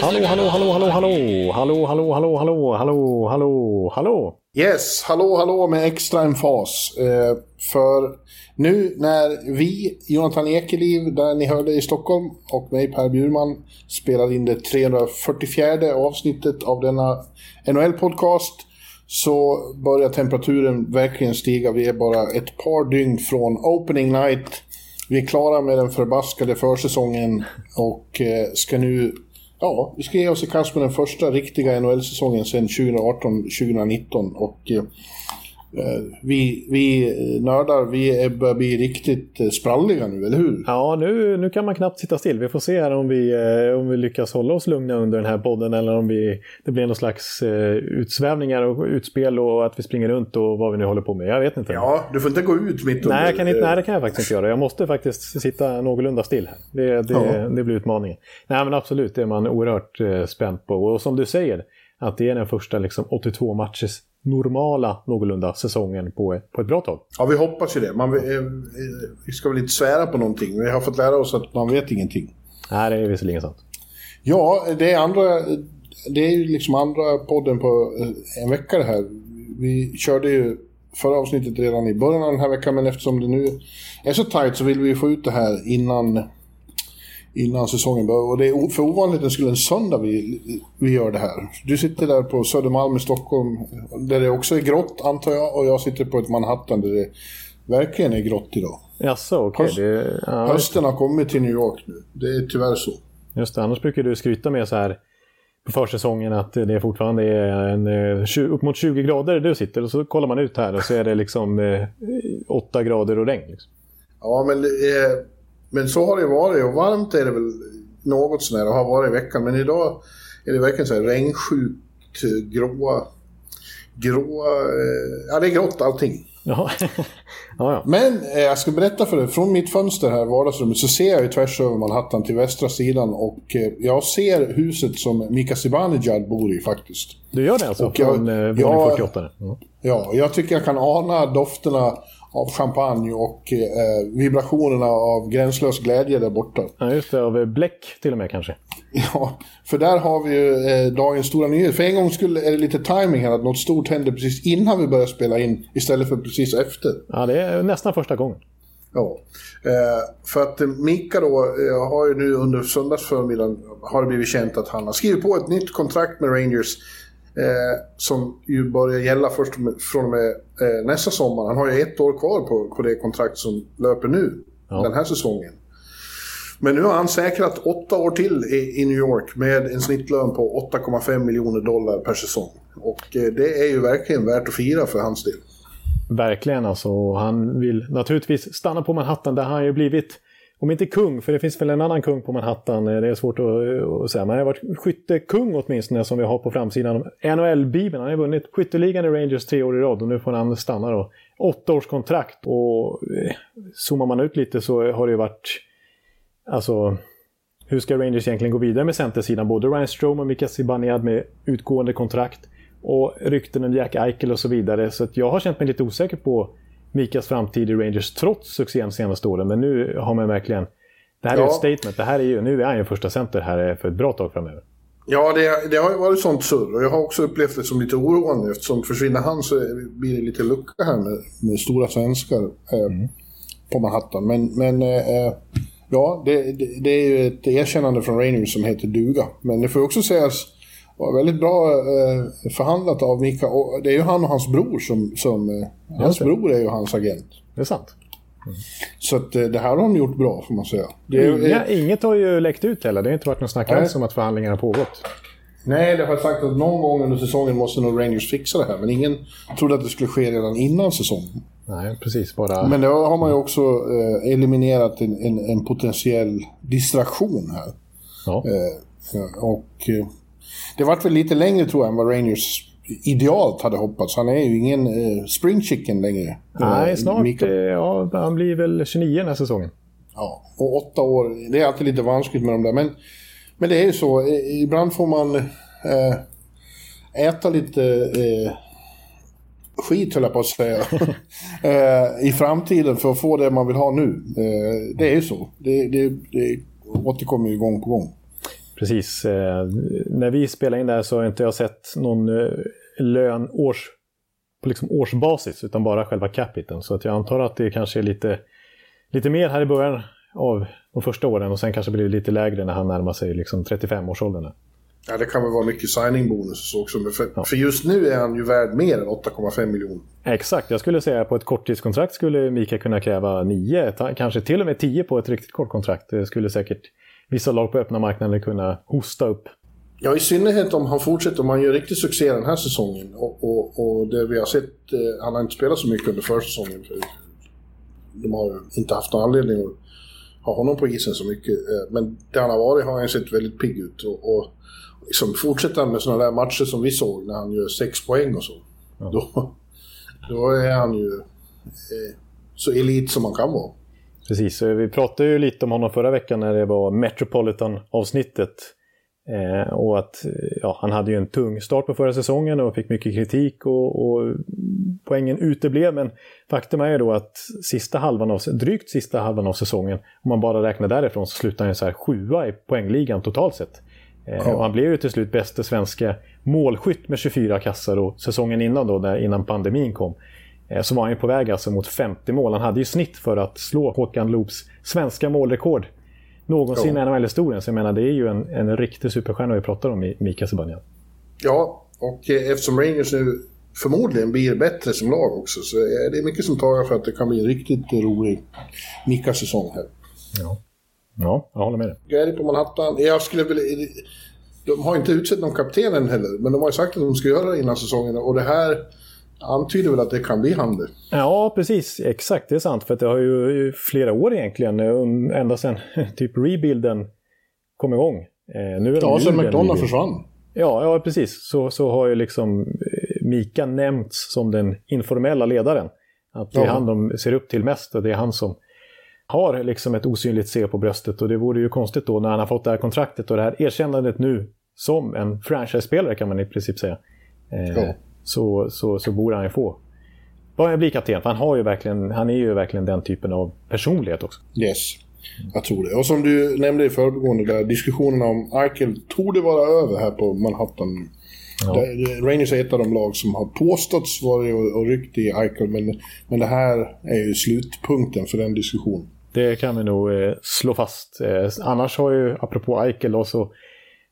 Hallå, hallå, hallå, hallå, hallå, hallå, hallå, hallå, hallå, hallå, hallå, hallå. Yes, hallå hallå med extra en fas. Eh, för nu när vi, Jonathan Ekeliv, där ni hörde i Stockholm, och mig Per Bjurman spelar in det 344 avsnittet av denna NHL-podcast så börjar temperaturen verkligen stiga. Vi är bara ett par dygn från opening night. Vi är klara med den förbaskade försäsongen och eh, ska nu Ja, vi ska ge oss i kast med den första riktiga NHL-säsongen sedan 2018-2019 och eh, vi, vi nördar, vi börjar bli riktigt eh, spralliga nu, eller hur? Ja, nu, nu kan man knappt sitta still. Vi får se här om vi, eh, om vi lyckas hålla oss lugna under den här podden eller om vi, det blir någon slags eh, utsvävningar och utspel och att vi springer runt och vad vi nu håller på med. Jag vet inte. Ja, du får inte gå ut mitt under. Nej, jag kan inte, nej, det kan jag faktiskt inte göra. Jag måste faktiskt sitta någorlunda still här. Det, det, Ja. det blir utmaningen. Nej, men absolut, det är man oerhört eh, spänd på. Och som du säger, att det är den första liksom, 82 matchers normala någorlunda säsongen på, på ett bra tag. Ja, vi hoppas ju det. Man, eh, eh, vi ska väl inte svära på någonting. Vi har fått lära oss att man vet ingenting. Nej, det är visserligen sant. Ja, det är andra... Det är ju liksom andra podden på eh, en vecka det här. Vi körde ju förra avsnittet redan i början av den här veckan, men eftersom det nu är så tajt så vill vi få ut det här innan, innan säsongen börjar. Och det är för ovanligt det skulle en söndag vi, vi gör det här. Du sitter där på Södermalm i Stockholm, där det också är grått antar jag, och jag sitter på ett Manhattan där det verkligen är grått idag. Jaså, okej. Höst- det- Ja, Hösten har kommit till New York nu. Det är tyvärr så. Just det, annars brukar du skryta med så här på försäsongen att det fortfarande är en, eh, upp mot 20 grader där du sitter och så kollar man ut här och så är det liksom eh, 8 grader och regn. Liksom. Ja, men, det är, men så har det varit och varmt är det väl något sånär och har varit i veckan. Men idag är det verkligen så här regnsjukt, eh, gråa, gråa, eh, ja det är grått allting. Ja, ja. Men eh, jag ska berätta för dig, från mitt fönster här i vardagsrummet så ser jag ju tvärs över Manhattan till västra sidan och eh, jag ser huset som Mika Zibanejad bor i faktiskt. Du gör det alltså Och från eh, våning ja, 48? nu? Ja. Ja, jag tycker jag kan ana dofterna av champagne och eh, vibrationerna av gränslös glädje där borta. ja, just det. Av eh, bläck till och med kanske. Ja, för där har vi ju eh, dagens stora nyhet. För en gång skulle är det lite timing här, att något stort händer precis innan vi börjar spela in istället för precis efter. Ja, det är nästan första gången. Ja. Eh, för att eh, Mika då har ju nu under söndagsförmiddagen har det blivit känt att han har skrivit på ett nytt kontrakt med Rangers. Eh, som ju börjar gälla först från och med eh, nästa sommar. Han har ju ett år kvar på, på det kontrakt som löper nu, Ja. den här säsongen. Men nu har han säkrat åtta år till i, i New York med en snittlön på 8,5 miljoner dollar per säsong. Och eh, det är ju verkligen värt att fira för hans del. Verkligen alltså. Han vill naturligtvis stanna på Manhattan där han ju blivit, om inte kung, för det finns väl en annan kung på Manhattan, eh, det är svårt att, eh, att säga, men han har varit skyttekung åtminstone som vi har på framsidan av NHL-bibeln. Han har vunnit skytteligan i Rangers tre år i rad och nu får han stanna då. Åtta års kontrakt och eh, zoomar man ut lite så har det ju varit, alltså hur ska Rangers egentligen gå vidare med centersidan? Både Ryan Strome och Mika Zibanejad med utgående kontrakt och rykten om Jack Eichel och så vidare. Så att jag har känt mig lite osäker på Mikas framtid i Rangers trots succén senaste åren. Men nu har man verkligen... Det här är Ja. ett statement. Det här är ju, nu är han ju första center här för ett bra tag framöver. Ja, det, det har ju varit sånt surr och jag har också upplevt det som lite oroande eftersom försvinner han så blir det lite lucka här med, med stora svenskar eh, på Manhattan. Men, men eh, ja, det, det, det är ju ett erkännande från Rangers som heter duga. Men det får också sägas vara väldigt bra eh, förhandlat av Mika. Och det är ju han och hans bror som... som eh, hans bror är ju hans agent. Det är sant. Så att, eh, det här har de gjort bra får man säga. Det Inga, inget har ju läckt ut heller. Det har inte varit någon snack alls om att förhandlingarna har pågått. Nej, det har sagt att någon gång under säsongen måste nog Rangers fixa det här. Men ingen trodde att det skulle ske redan innan säsongen. Nej, precis. Bara... Men då har man ju också eh, eliminerat en, en, en, potentiell distraktion här. Ja. Eh, och eh, det vart väl lite längre tror jag än vad Rangers idealt hade hoppats. Han är ju ingen eh, spring chicken längre. Nej, eh, snart. Eh, ja, han blir väl 29 den här säsongen. Ja, och åtta år. Det är alltid lite vanskligt med de där. Men, men det är ju så. Ibland får man eh, äta lite eh, skit, höll jag på att säga. eh, I framtiden för att få det man vill ha nu. Det är ju så. Det, det, det återkommer ju gång på gång. Precis. Eh, när vi spelar in det här så har inte jag sett någon eh, lön års, på liksom årsbasis utan bara själva capiten. Så att jag antar att det kanske är lite, lite mer här i början av de första åren och sen kanske blir det lite lägre när han närmar sig liksom 35-årsåldern. Ja, det kan väl vara mycket signing-bonus också. För, ja. för, just nu är han ju värd mer än 8,5 miljoner. Exakt, jag skulle säga att på ett korttidskontrakt skulle Mika kunna kräva 9, kanske till och med 10 på ett riktigt kort kontrakt. Det skulle säkert vissa lag på öppna marknaden kunna hosta upp. Ja, i synnerhet om han fortsätter, om han gör riktig succé den här säsongen. Och, och, och det vi har sett, eh, han har inte spelat så mycket under försäsongen. För de har inte haft någon anledning att ha honom på isen så mycket. Eh, men där han har varit har han sett väldigt pigg ut. Och, och liksom, fortsätter han med sådana där matcher som vi såg när han gör sex poäng och så. Ja. Då, då är han ju eh, så elit som man kan vara. Precis, vi pratade ju lite om honom förra veckan när det var Metropolitan-avsnittet. Eh, och att ja, han hade ju en tung start på förra säsongen och fick mycket kritik och, och poängen uteblev. Men faktum är ju då att sista halvan av, drygt sista halvan av säsongen, om man bara räknar därifrån, så slutar han så här sjua i poängligan totalt sett. Eh, och han blev ju till slut bästa svenska målskytt med 24 kassar och säsongen innan då, där, innan pandemin kom, så var han ju på väg alltså mot 50 mål. Han hade ju snitt för att slå Håkan Loops svenska målrekord någonsin i NHL-historien. Så jag menar, det är ju en, en riktig superstjärna vi pratar om i Mika Zibanejad. Ja, och eh, eftersom Rangers nu förmodligen blir bättre som lag också så är det mycket som talar för att det kan bli en riktigt rolig Mika-säsong här. Ja. Ja, jag håller med dig. Gary på Manhattan. Jag skulle vilja... De har inte utsett någon kapten än heller, men de har ju sagt att de ska göra det innan säsongen. Och det här antyder väl att det kan bli han det. Ja, precis. Exakt, det är sant. För det har ju flera år egentligen, ända sedan typ rebuilden kom igång. Eh, nu är ja, sen McDonald försvann. Ja, ja, precis. Så, så har ju liksom eh, Mika nämnts som den informella ledaren. Att det är ja. han de ser upp till mest och det är han som har liksom ett osynligt C på bröstet och det vore ju konstigt då när han har fått det här kontraktet och det här erkännandet nu som en franchise-spelare kan man i princip säga. Eh, ja. Så, så, så borde han ju få vara bli kapten. För han, har ju verkligen, han är ju verkligen den typen av personlighet också. Yes, jag tror det. Och som du nämnde i föregående där, diskussionerna om Eichel torde vara över här på Manhattan. Ja. Rangers är ett av de lag som har påståtts vara och, och ryckt i Eichel, men, men det här är ju slutpunkten för den diskussionen. Det kan vi nog eh, slå fast. Eh, annars har ju, apropå Eichel, då, så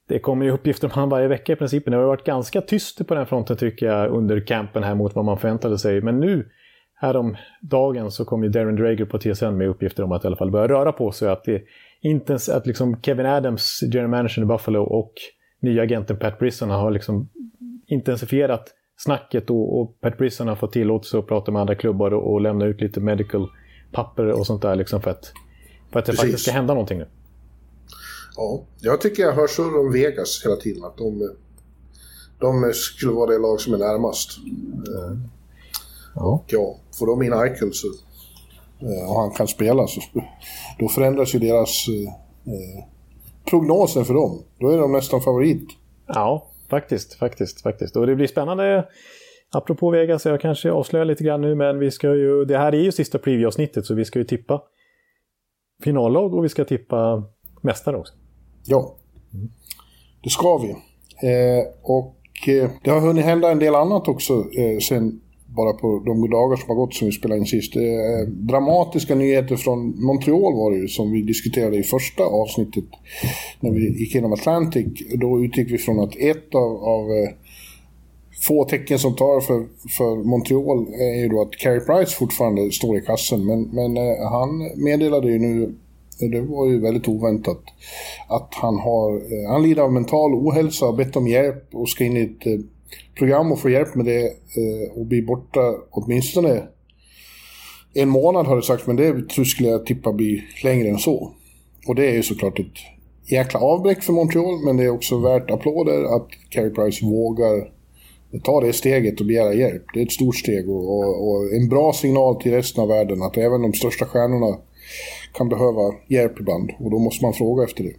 det kommer ju uppgifter om honom varje vecka i princip. Det har varit ganska tyst på den fronten tycker jag under campen här mot vad man förväntade sig. Men nu, härom dagen så kom ju Darren Drager på TSN med uppgifter om att i alla fall börja röra på sig. Att, det, intens, att liksom Kevin Adams, general manager i Buffalo och nya agenten Pat Brisson har liksom intensifierat snacket och, och Pat Brisson har fått tillåtelse att prata med andra klubbar och, och lämna ut lite medical papper och sånt där liksom för att, för att det Precis. faktiskt ska hända någonting nu. Ja, jag tycker jag hör surr om Vegas hela tiden. Att de, de skulle vara det lag som är närmast. Mm. Ja. Och ja, får de in Eichel så, eh, och han kan spela så då förändras ju deras eh, eh, prognoser för dem. Då är de nästan favorit. Ja, faktiskt, faktiskt, faktiskt. Och det blir spännande Apropå Vegas, jag kanske avslöjar lite grann nu, men vi ska ju, det här är ju sista preview-avsnittet så vi ska ju tippa finallag och vi ska tippa mästare också. Ja, det ska vi. Eh, och eh, det har hunnit hända en del annat också eh, sen bara på de dagar som har gått som vi spelade in sist. Eh, dramatiska nyheter från Montreal var det ju som vi diskuterade i första avsnittet när vi gick igenom Atlantic. Då utgick vi från att ett av, av eh, få tecken som tar för, för Montreal är ju då att Carey Price fortfarande står i kassen. Men, men eh, han meddelade ju nu, det var ju väldigt oväntat, att han, har, eh, han lider av mental ohälsa och bett om hjälp och ska in i ett eh, program och få hjälp med det eh, och bli borta åtminstone en månad har det sagts, men det skulle jag tippa blir längre än så. Och det är ju såklart ett jäkla avbräck för Montreal, men det är också värt applåder att Carey Price vågar ta det steget och begära hjälp. Det är ett stort steg och, och, och, en bra signal till resten av världen att även de största stjärnorna kan behöva hjälp ibland. Och då måste man fråga efter det.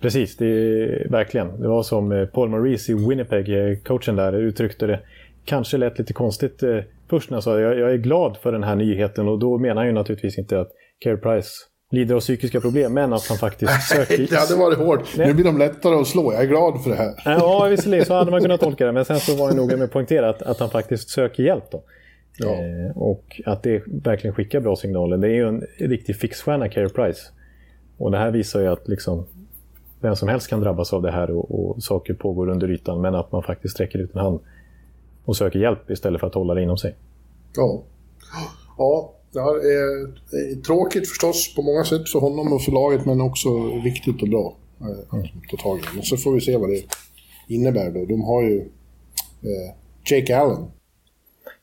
Precis, det är, verkligen. Det var som eh, Paul Maurice i Winnipeg, eh, coachen där, uttryckte det. Kanske lät lite konstigt eh, först när jag sa jag, jag är glad för den här nyheten och då menar han ju naturligtvis inte att Carey Price lider av psykiska problem, men att han faktiskt söker... det hade varit hårt. Nej. Nu blir de lättare att slå. Jag är glad för det här. ja, visserligen så hade man kunnat tolka det, men sen så var det noga med att poängtera att, att han faktiskt söker hjälp. Då. Ja. Eh, och att det verkligen skickar bra signaler. Det är ju en riktig fixstjärna, Carey Price. Och det här visar ju att liksom, vem som helst kan drabbas av det här och, och saker pågår under ytan, men att man faktiskt sträcker ut en hand och söker hjälp istället för att hålla det inom sig. Ja. Ja, det är tråkigt förstås på många sätt för honom och för laget men också viktigt och bra att mm. ta tag i. Men så får vi se vad det innebär då. De har ju eh, Jake Allen.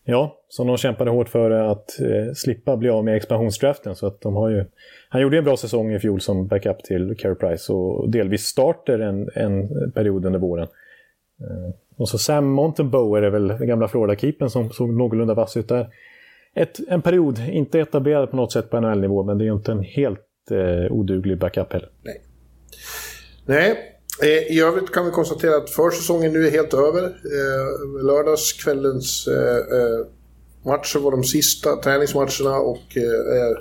Ja, som de kämpade hårt för att eh, slippa bli av med expansionsdraften. Så att de har ju, han gjorde en bra säsong i fjol som backup till Carey Price och delvis starter en, en period under våren. Eh, och så Sam Montenbow är väl den gamla Florida-keepern som såg någorlunda vass ut där ett, en period, inte etablerad på något sätt på NHL-nivå, men det är ju inte en helt eh, oduglig backup heller. Nej. Nej, i övrigt kan vi konstatera att försäsongen nu är helt över. Eh, lördagskvällens eh, eh, matcher var de sista träningsmatcherna och eh,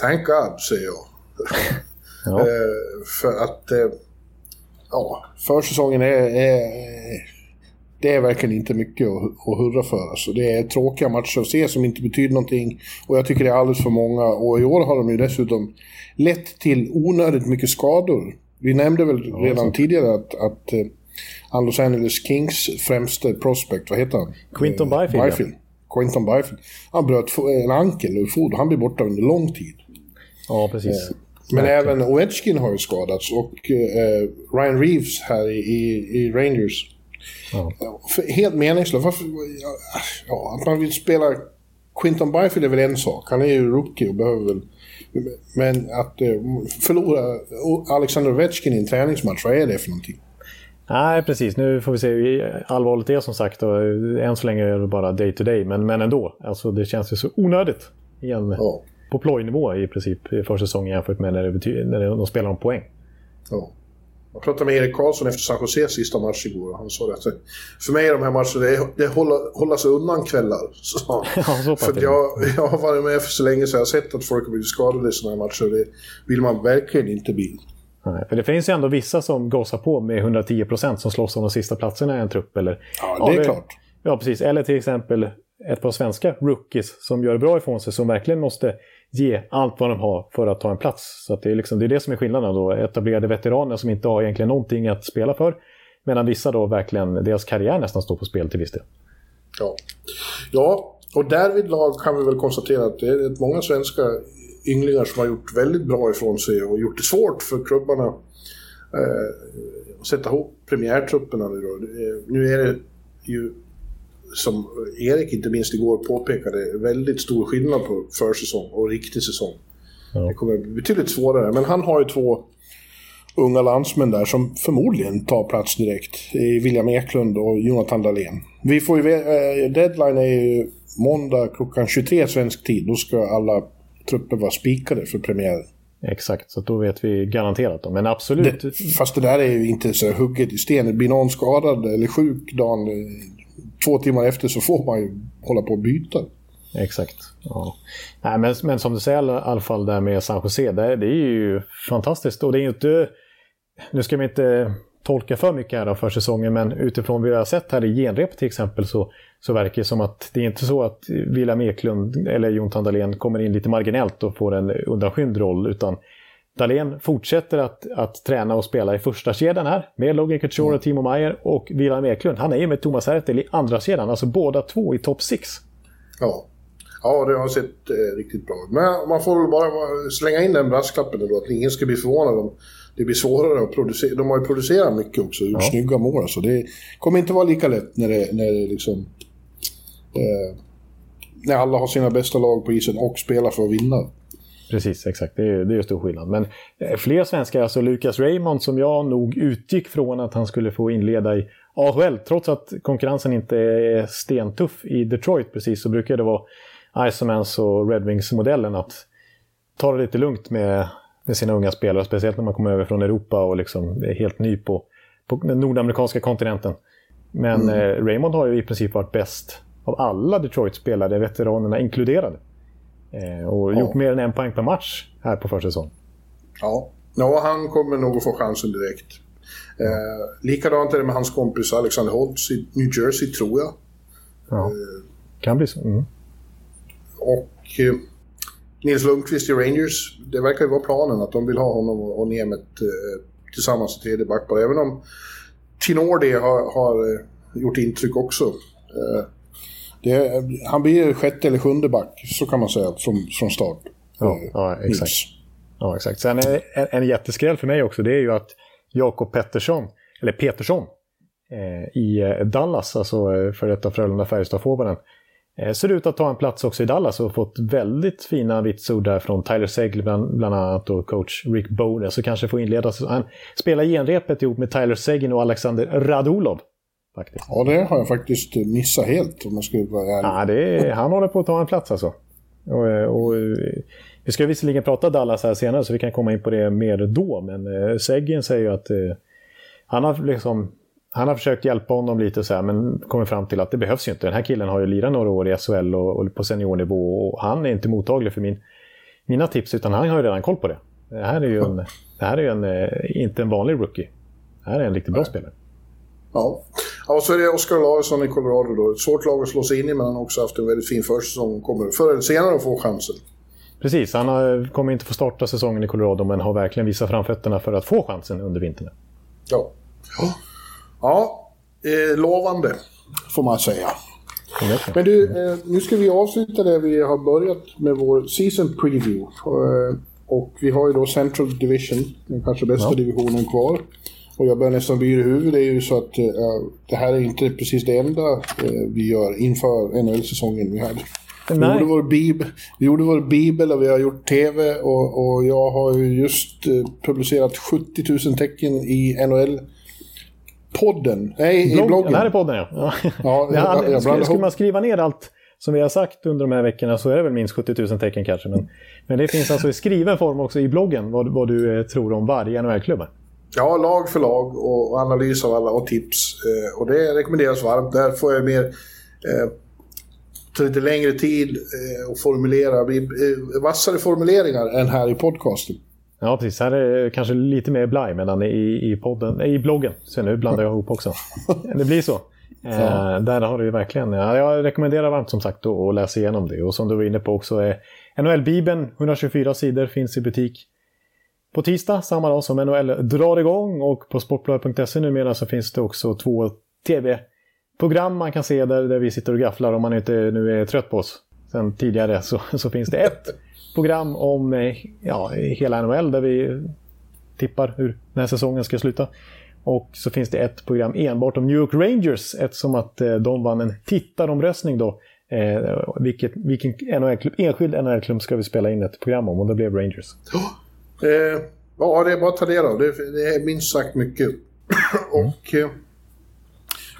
thank God, säger jag. ja. Eh, för att eh, ja, försäsongen är, är det är verkligen inte mycket att hurra för. Alltså, det är tråkiga matcher att se som inte betyder någonting. Och jag tycker det är alldeles för många. Och i år har de ju dessutom lett till onödigt mycket skador. Vi nämnde väl ja, redan så. tidigare att, att uh, Los Angeles Kings främste prospect, vad heter han? Quinton uh, Byfield. Byfield. Quinton Byfield. Han bröt en ankel och fot. Han blir borta under lång tid. Ja, precis. Uh, men även Ovechkin har ju skadats och Ryan Reeves här i, i, i Rangers Ja. Helt meningslöst. Varför, ja, att man vill spela... Quinton Byfield är väl en sak. Han är ju rookie och behöver väl... Men att eh, förlora Alexander Ovechkin i en träningsmatch, vad är det för någonting? Nej, precis. Nu får vi se hur allvarligt det är som sagt. Och än så länge är det bara day to day, men, men ändå. Alltså, det känns ju så onödigt. Igen. Ja. På plojnivå i princip för säsongen jämfört med när, det när de spelar om poäng. Ja. Jag pratade med Erik Karlsson efter San Jose sista match igår och han sa att för mig är de här matcherna, det är, det är hålla, hålla sig undan kvällar. Så, ja, så för jag, jag har varit med för så länge så jag har sett att folk har blivit skadade i sådana här matcher det vill man verkligen inte bli. Nej, för det finns ju ändå vissa som gasar på med 110 procent som slåss om de sista platserna i en trupp. Eller, ja, det är ja, klart. Ja, precis. Eller till exempel ett par svenska rookies som gör bra ifrån sig som verkligen måste ge allt vad de har för att ta en plats. Så det, är liksom, det är det som är skillnaden då. Etablerade veteraner som inte har egentligen någonting att spela för. Medan vissa då verkligen, deras karriär nästan står på spel till viss del. Ja, ja och därvid lag kan vi väl konstatera att det är många svenska ynglingar som har gjort väldigt bra ifrån sig och gjort det svårt för klubbarna eh, att sätta ihop premiärtrupperna nu då. Nu är det ju som Erik inte minst igår påpekade, väldigt stor skillnad på försäsong och riktig säsong. Ja. Det kommer bli betydligt svårare, men han har ju två unga landsmän där som förmodligen tar plats direkt. William Eklund och Jonathan Dahlén. Vi får ju, eh, deadline är ju måndag klockan 23 svensk tid. Då ska alla trupper vara spikade för premiären. Exakt, så då vet vi garanterat. Då. Men absolut. Det, fast det där är ju inte så hugget i sten. Blir någon skadad eller sjuk dagen två timmar efter så får man ju hålla på och byta. Exakt. Ja. Nej, men, men som du säger i alla fall där med San Jose, det, det är ju fantastiskt. Och det är inte... Nu ska vi inte tolka för mycket här för säsongen, men utifrån vad vi har sett här i genrep till exempel så, så verkar det som att det är inte så att William Eklund eller Jon Tandalén kommer in lite marginellt och får en undanskymd roll, utan Dahlén fortsätter att, att träna och spela i första kedjan här med Logan Couture och mm. Timo Meyer och Wilhelm Eklund. Han är ju med Thomas Hertel i andra kedjan, alltså båda två i topp 6. Ja. Ja, det har sett eh, riktigt bra ut. Men man får väl bara slänga in den brasklappen då, att ingen ska bli förvånad om det blir svårare att producera. De har ju producerat mycket också, ja. snygga mål. Så det kommer inte vara lika lätt när det, när det liksom... Eh, när alla har sina bästa lag på isen och spelar för att vinna. Precis, exakt. Det är, det är stor skillnad. Men eh, fler svenskar, alltså Lucas Raymond som jag nog utgick från att han skulle få inleda i AHL, trots att konkurrensen inte är stentuff i Detroit precis, så brukar det vara Icermans och Red Wings-modellen att ta det lite lugnt med, med sina unga spelare, speciellt när man kommer över från Europa och liksom är helt ny på, på den nordamerikanska kontinenten. Men mm. eh, Raymond har ju i princip varit bäst av alla Detroit-spelare, veteranerna inkluderade. Eh, och ja. gjort mer än en poäng per match här på försäsong. Ja. ja, han kommer nog att få chansen direkt. Eh, likadant är det med hans kompis Alexander Holtz i New Jersey, tror jag. Ja, eh, kan bli så. Mm. Och eh, Nils Lundqvist i Rangers, det verkar ju vara planen att de vill ha honom och Nemet eh, tillsammans i tredje backpar. Även om Tinordi har, har eh, gjort intryck också. Eh, det, han blir sjätte eller sjunde back, så kan man säga, från, från start. Ja, ja exakt. Ja, exakt. Sen en, en jätteskräll för mig också, det är ju att Jakob Pettersson, eller Petersson, eh, i eh, Dallas, alltså eh, för detta Frölunda-Färjestad-forwarden, eh, ser ut att ta en plats också i Dallas och fått väldigt fina vitsord där från Tyler Segle bland, bland annat och coach Rick Bowden. Så kanske får inleda. Han spelar genrepet ihop med Tyler Seguin och Alexander Radulov. Faktiskt. Ja, det har jag faktiskt missat helt om jag skulle vara ärlig. Ja, det är, han håller på att ta en plats alltså. Och, och, vi ska visserligen prata Dallas här senare så vi kan komma in på det mer då. Men eh, Seguin säger ju att eh, han, har liksom, han har försökt hjälpa honom lite så här, men kommit fram till att det behövs ju inte. Den här killen har ju lirat några år i SHL och, och på seniornivå och han är inte mottaglig för min, mina tips utan han har ju redan koll på det. Det här är ju, en, det här är en, eh, inte en vanlig rookie. Det här är en riktigt bra spelare. Ja. Ja, så är det Oskar Larsson i Colorado då. Ett svårt lag att slå sig in i, men han har också haft en väldigt fin försäsong. Kommer förr eller senare att få chansen. Precis, han har, kommer inte få starta säsongen i Colorado, men har verkligen visat framfötterna för att få chansen under vintern. Ja. Ja, eh, lovande, får man säga. Men du, eh, nu ska vi avsluta det vi har börjat med vår season preview. Eh, och vi har ju då Central Division, den kanske bästa ja. divisionen kvar. Och jag börjar nästan bli i huvudet. Det är ju så att uh, det här är inte precis det enda uh, vi gör inför NHL-säsongen vi hade. Vi gjorde, vår vi gjorde vår bibel och vi har gjort TV och, och jag har ju just uh, publicerat 70 000 tecken i NHL podden. Nej, Blogg, i bloggen. Det här är podden ja. ja. ja jag, jag, skulle, skulle man skriva ner allt som vi har sagt under de här veckorna så är det väl minst 70 000 tecken kanske. Men, men det finns alltså i skriven form också i bloggen vad, vad du tror om varje NHL-klubb. Ja, lag för lag och analys av alla och tips. Eh, och det rekommenderas varmt. Där får jag mer... Eh, ta lite längre tid eh, att formulera, eh, vassare formuleringar än här i podcasten. Ja, precis. Här är det kanske lite mer blaj medan i, i, podden, i bloggen. Så nu blandar jag ihop också. det blir så. Eh. Där har du ju verkligen... Ja, jag rekommenderar varmt som sagt att läsa igenom det. Och som du var inne på också, eh, NHL-bibeln, 124 sidor, finns i butik på tisdag, samma dag som NHL drar igång och på sportbladet.se numera så finns det också två tv-program man kan se där, där vi sitter och gafflar om man inte nu är trött på oss sen tidigare så, så finns det ett program om ja, hela NHL där vi tippar hur den här säsongen ska sluta. Och så finns det ett program enbart om New York Rangers eftersom att eh, de vann en tittaromröstning då. Eh, vilket, vilken NHL enskild NHL-klubb ska vi spela in ett program om? Och det blev Rangers. Eh, ja, det är bara att ta del av. Det, det är minst sagt mycket. och... Eh,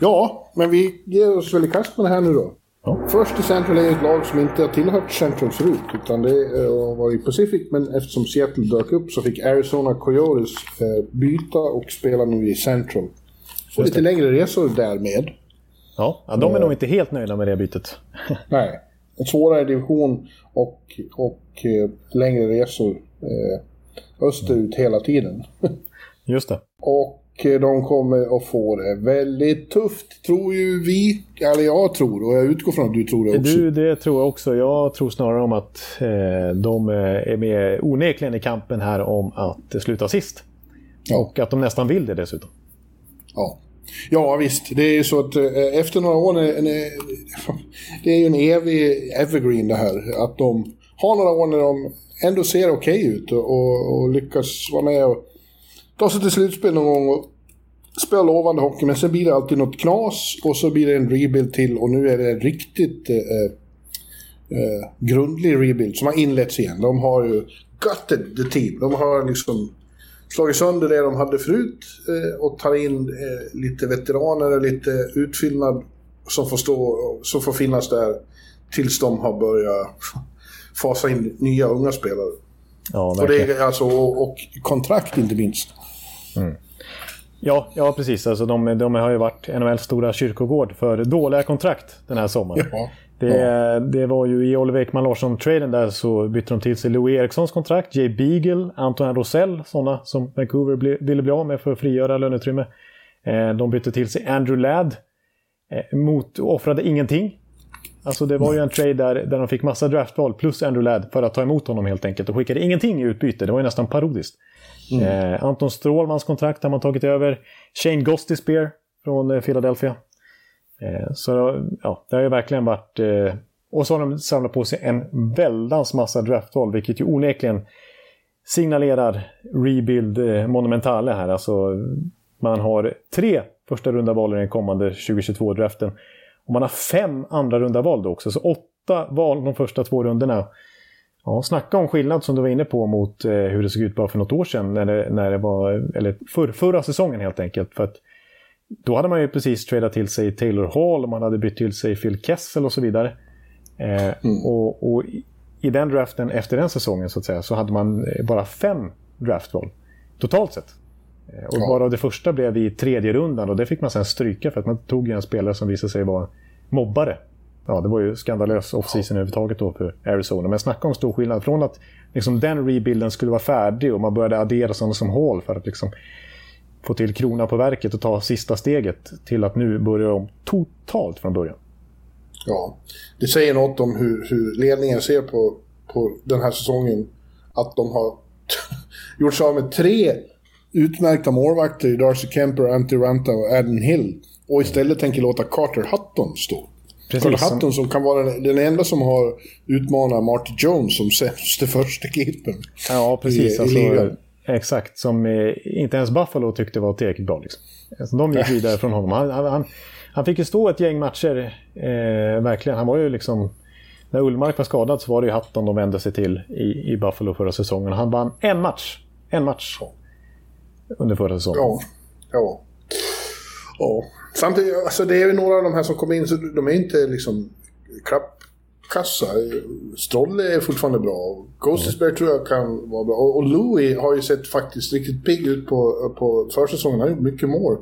ja, men vi ger oss väl i kast med det här nu då. Ja. Först i Central är ett lag som inte har tillhört Central förut, utan det uh, var i Pacific, men eftersom Seattle dök upp så fick Arizona Coyotes uh, byta och spela nu i Central. Får lite längre resor därmed. Ja, ja de är uh, nog inte helt nöjda med det bytet. nej, en svårare division och, och längre resor österut hela tiden. Just det. Och de kommer att få det väldigt tufft, tror ju vi. Eller jag tror, och jag utgår från att du tror det också. Du, det tror jag också. Jag tror snarare om att eh, de är med onekligen i kampen här om att sluta sist. Ja. Och att de nästan vill det dessutom. Ja. Ja visst, det är ju så att eh, efter några år, en, det är ju en evig evergreen det här. Att de har några år när de ändå ser okej okay ut och, och, och, lyckas vara med och ta sig till slutspel någon gång och spela lovande hockey. Men sen blir det alltid något knas och så blir det en rebuild till och nu är det en riktigt eh, eh, eh grundlig rebuild som har inletts igen. De har ju gutted the team. De har liksom slagit sönder det de hade förut eh, och tar in eh, lite veteraner och lite utfyllnad som får, stå, som får finnas där tills de har börjat fasa in nya unga spelare. Ja, och, det är alltså, och, och kontrakt inte minst. Mm. Ja, ja, precis. Alltså de, de har ju varit NHLs stora kyrkogård för dåliga kontrakt den här sommaren. Ja. Det, ja. det var ju i Oliver Ekman Larsson-traden där så bytte de till sig Louis Erikssons kontrakt, Jay Beagle, Antoine Rosell, sådana som Vancouver ble, ville bli av med för att frigöra löneutrymme. Eh, de bytte till sig Andrew Ladd, eh, mot, offrade ingenting. Alltså det var ju en trade där, där de fick massa draftval plus Andrew Ladd för att ta emot honom helt enkelt och skickade ingenting i utbyte. Det var ju nästan parodiskt. Mm. Eh, Anton Strålmans kontrakt har man tagit över. Shane Gostisbehere från eh, Philadelphia. Eh, så ja, det har ju verkligen varit... Eh, och så har de samlat på sig en väldans massa draftval, vilket ju onekligen signalerar rebuild eh, monumentale här. Alltså, man har tre första runda val i den kommande 2022-draften. Och man har fem andra runda val då också, så åtta val de första två rundorna. Ja, snacka om skillnad som du var inne på mot eh, hur det såg ut bara för något år sedan. När det, när det var, eller för, förra säsongen helt enkelt. För att då hade man ju precis tradat till sig Taylor Hall och man hade bytt till sig Phil Kessel och så vidare. Eh, mm. och, och, i den draften efter den säsongen så att säga så hade man eh, bara fem draftval totalt sett. Eh, och ja. bara det första blev i tredje rundan och det fick man sen stryka för att man tog en spelare som visade sig vara mobbare ja, det var ju skandalös off-season ja. överhuvudtaget då för Arizona. Men snacka om stor skillnad. Från att liksom, den rebuilden skulle vara färdig och man började addera sådana som hål för att liksom, få till krona på verket och ta sista steget till att nu börja om totalt från början. Ja, det säger något om hur, hur ledningen ser på, på den här säsongen. Att de har gjort sig av med tre utmärkta målvakter i Darcy Kemper, Antti Ranta och Adam Hill. Och istället tänker låta Carter Hutton stå. Precis, Carl Hutton som kan vara den, enda som har utmanat Marty Jones som sämste första keepern. Ja, precis. I, alltså, i exakt, som eh, inte ens Buffalo tyckte var tillräckligt bra. Liksom. Alltså, de gick vidare från honom. Han, han, han, fick ju stå ett gäng matcher, eh, verkligen. Han var ju liksom... När Ullmark var skadad så var det ju Hutton de vände sig till i, i Buffalo förra säsongen. Han vann en match. En match. Under förra säsongen. Ja. Ja. Ja. Samtidigt, alltså det är ju några av de här som kommer in, så de är inte liksom klappkassa. Strolle är fortfarande bra. Ghostis mm. tror jag kan vara bra. Och, Louis har ju sett faktiskt riktigt pigg ut på, på försäsongen. Han har gjort mycket mål.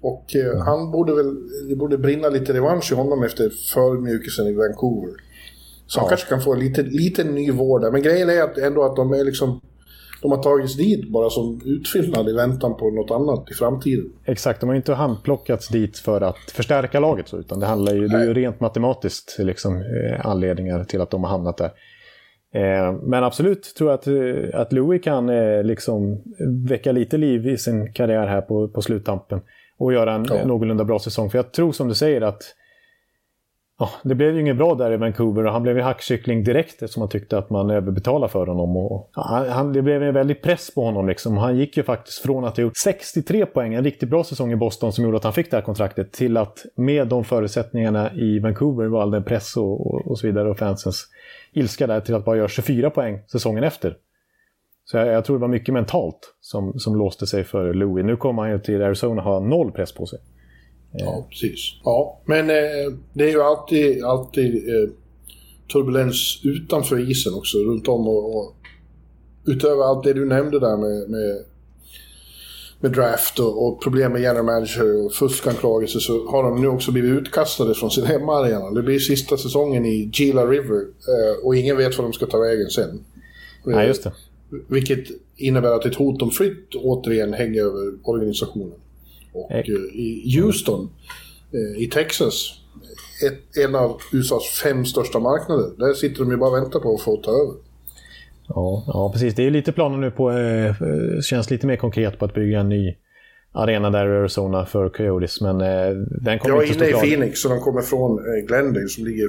Och eh, mm. han borde väl, det borde brinna lite revansch i honom efter förmjukelsen i Vancouver. Så ja. han kanske kan få en liten, liten ny vård där. Men grejen är att ändå att de är liksom de har tagits dit bara som utfyllnad i väntan på något annat i framtiden. Exakt, de har inte handplockats dit för att förstärka laget så, utan det handlar ju, det är ju rent matematiskt liksom, eh, anledningar till att de har hamnat där. Eh, men absolut tror jag att, eh, att Louis kan liksom väcka lite liv i sin karriär här på, på sluttampen och göra en ja. någorlunda bra säsong. För jag tror som du säger att Ja, det blev ju inget bra där i Vancouver och han blev ju hackkyckling direkt eftersom man tyckte att man överbetalade för honom. Och, han, det blev en väldig press på honom. Liksom. Han gick ju faktiskt från att ha gjort 63 poäng, en riktigt bra säsong i Boston som gjorde att han fick det här kontraktet, till att med de förutsättningarna i Vancouver var all den press och, och, och, så vidare och fansens ilska där till att bara göra 24 poäng säsongen efter. Så jag, jag, tror det var mycket mentalt som, som låste sig för Louis. Nu kommer han ju till Arizona och har noll press på sig. Ja, precis. Ja, men eh, det är ju alltid, alltid eh, turbulens utanför isen också, runt om och, och utöver allt det du nämnde där med, med, med draft och, och, problem med general manager och fuskanklagelser så har de nu också blivit utkastade från sin hemmaarena. Det blir sista säsongen i Gila River eh, och ingen vet var de ska ta vägen sen. Nej, just det. Vilket innebär att ett hot om flytt återigen hänger över organisationen. Och eh, i Houston eh, i Texas, ett, en av USAs fem största marknader, där sitter de ju bara och väntar på att få ta över. Ja, ja precis. Det är lite planer nu på, eh, känns lite mer konkret på att bygga en ny arena där i Arizona för Coyotes, men eh, den kommer. Jag är inne i Phoenix, så de kommer från eh, Glendale som ligger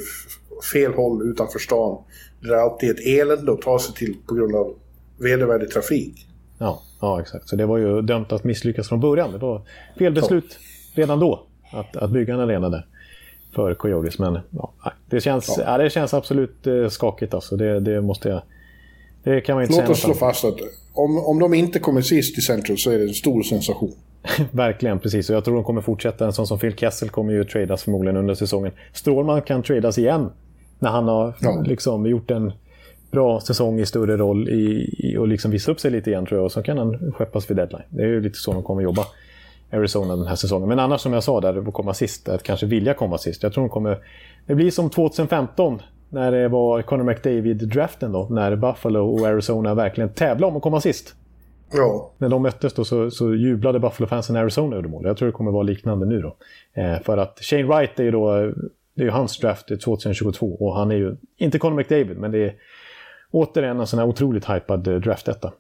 fel håll utanför stan. Det är alltid ett elände att ta sig till på grund av vedervärdig trafik. Ja, ja, exakt. Så det var ju dömt att misslyckas från början. Det var fel beslut ja. redan då att, att bygga en arena där. för Coyotes. Men ja, det, känns, ja. ja. det känns absolut eh, skakigt alltså. Det, det, måste jag... Det kan man inte Låt säga oss slå fast att om, om de inte kommer sist i Central så är det en stor sensation. Verkligen, precis. Och jag tror de kommer fortsätta. En sån som Phil Kessel kommer ju tradas förmodligen under säsongen. Strålman kan tradas igen. När han har ja. liksom gjort en bra säsong i större roll i, i, och liksom visa upp sig lite igen tror jag. Och så kan han skeppas vid deadline. Det är ju lite så de kommer jobba. Arizona den här säsongen. Men annars som jag sa där, att komma sist, att kanske vilja komma sist. Jag tror de kommer... Det blir som 2015 när det var Conor McDavid-draften då. När Buffalo och Arizona verkligen tävlade om att komma sist. Ja. När de möttes då så, så jublade Buffalo-fansen Arizona över mål. Jag tror det kommer vara liknande nu då. Eh, för att Shane Wright är ju då... Det är ju hans draft 2022 och han är ju inte Conor McDavid men det är återigen en sån här otroligt hypad draft detta.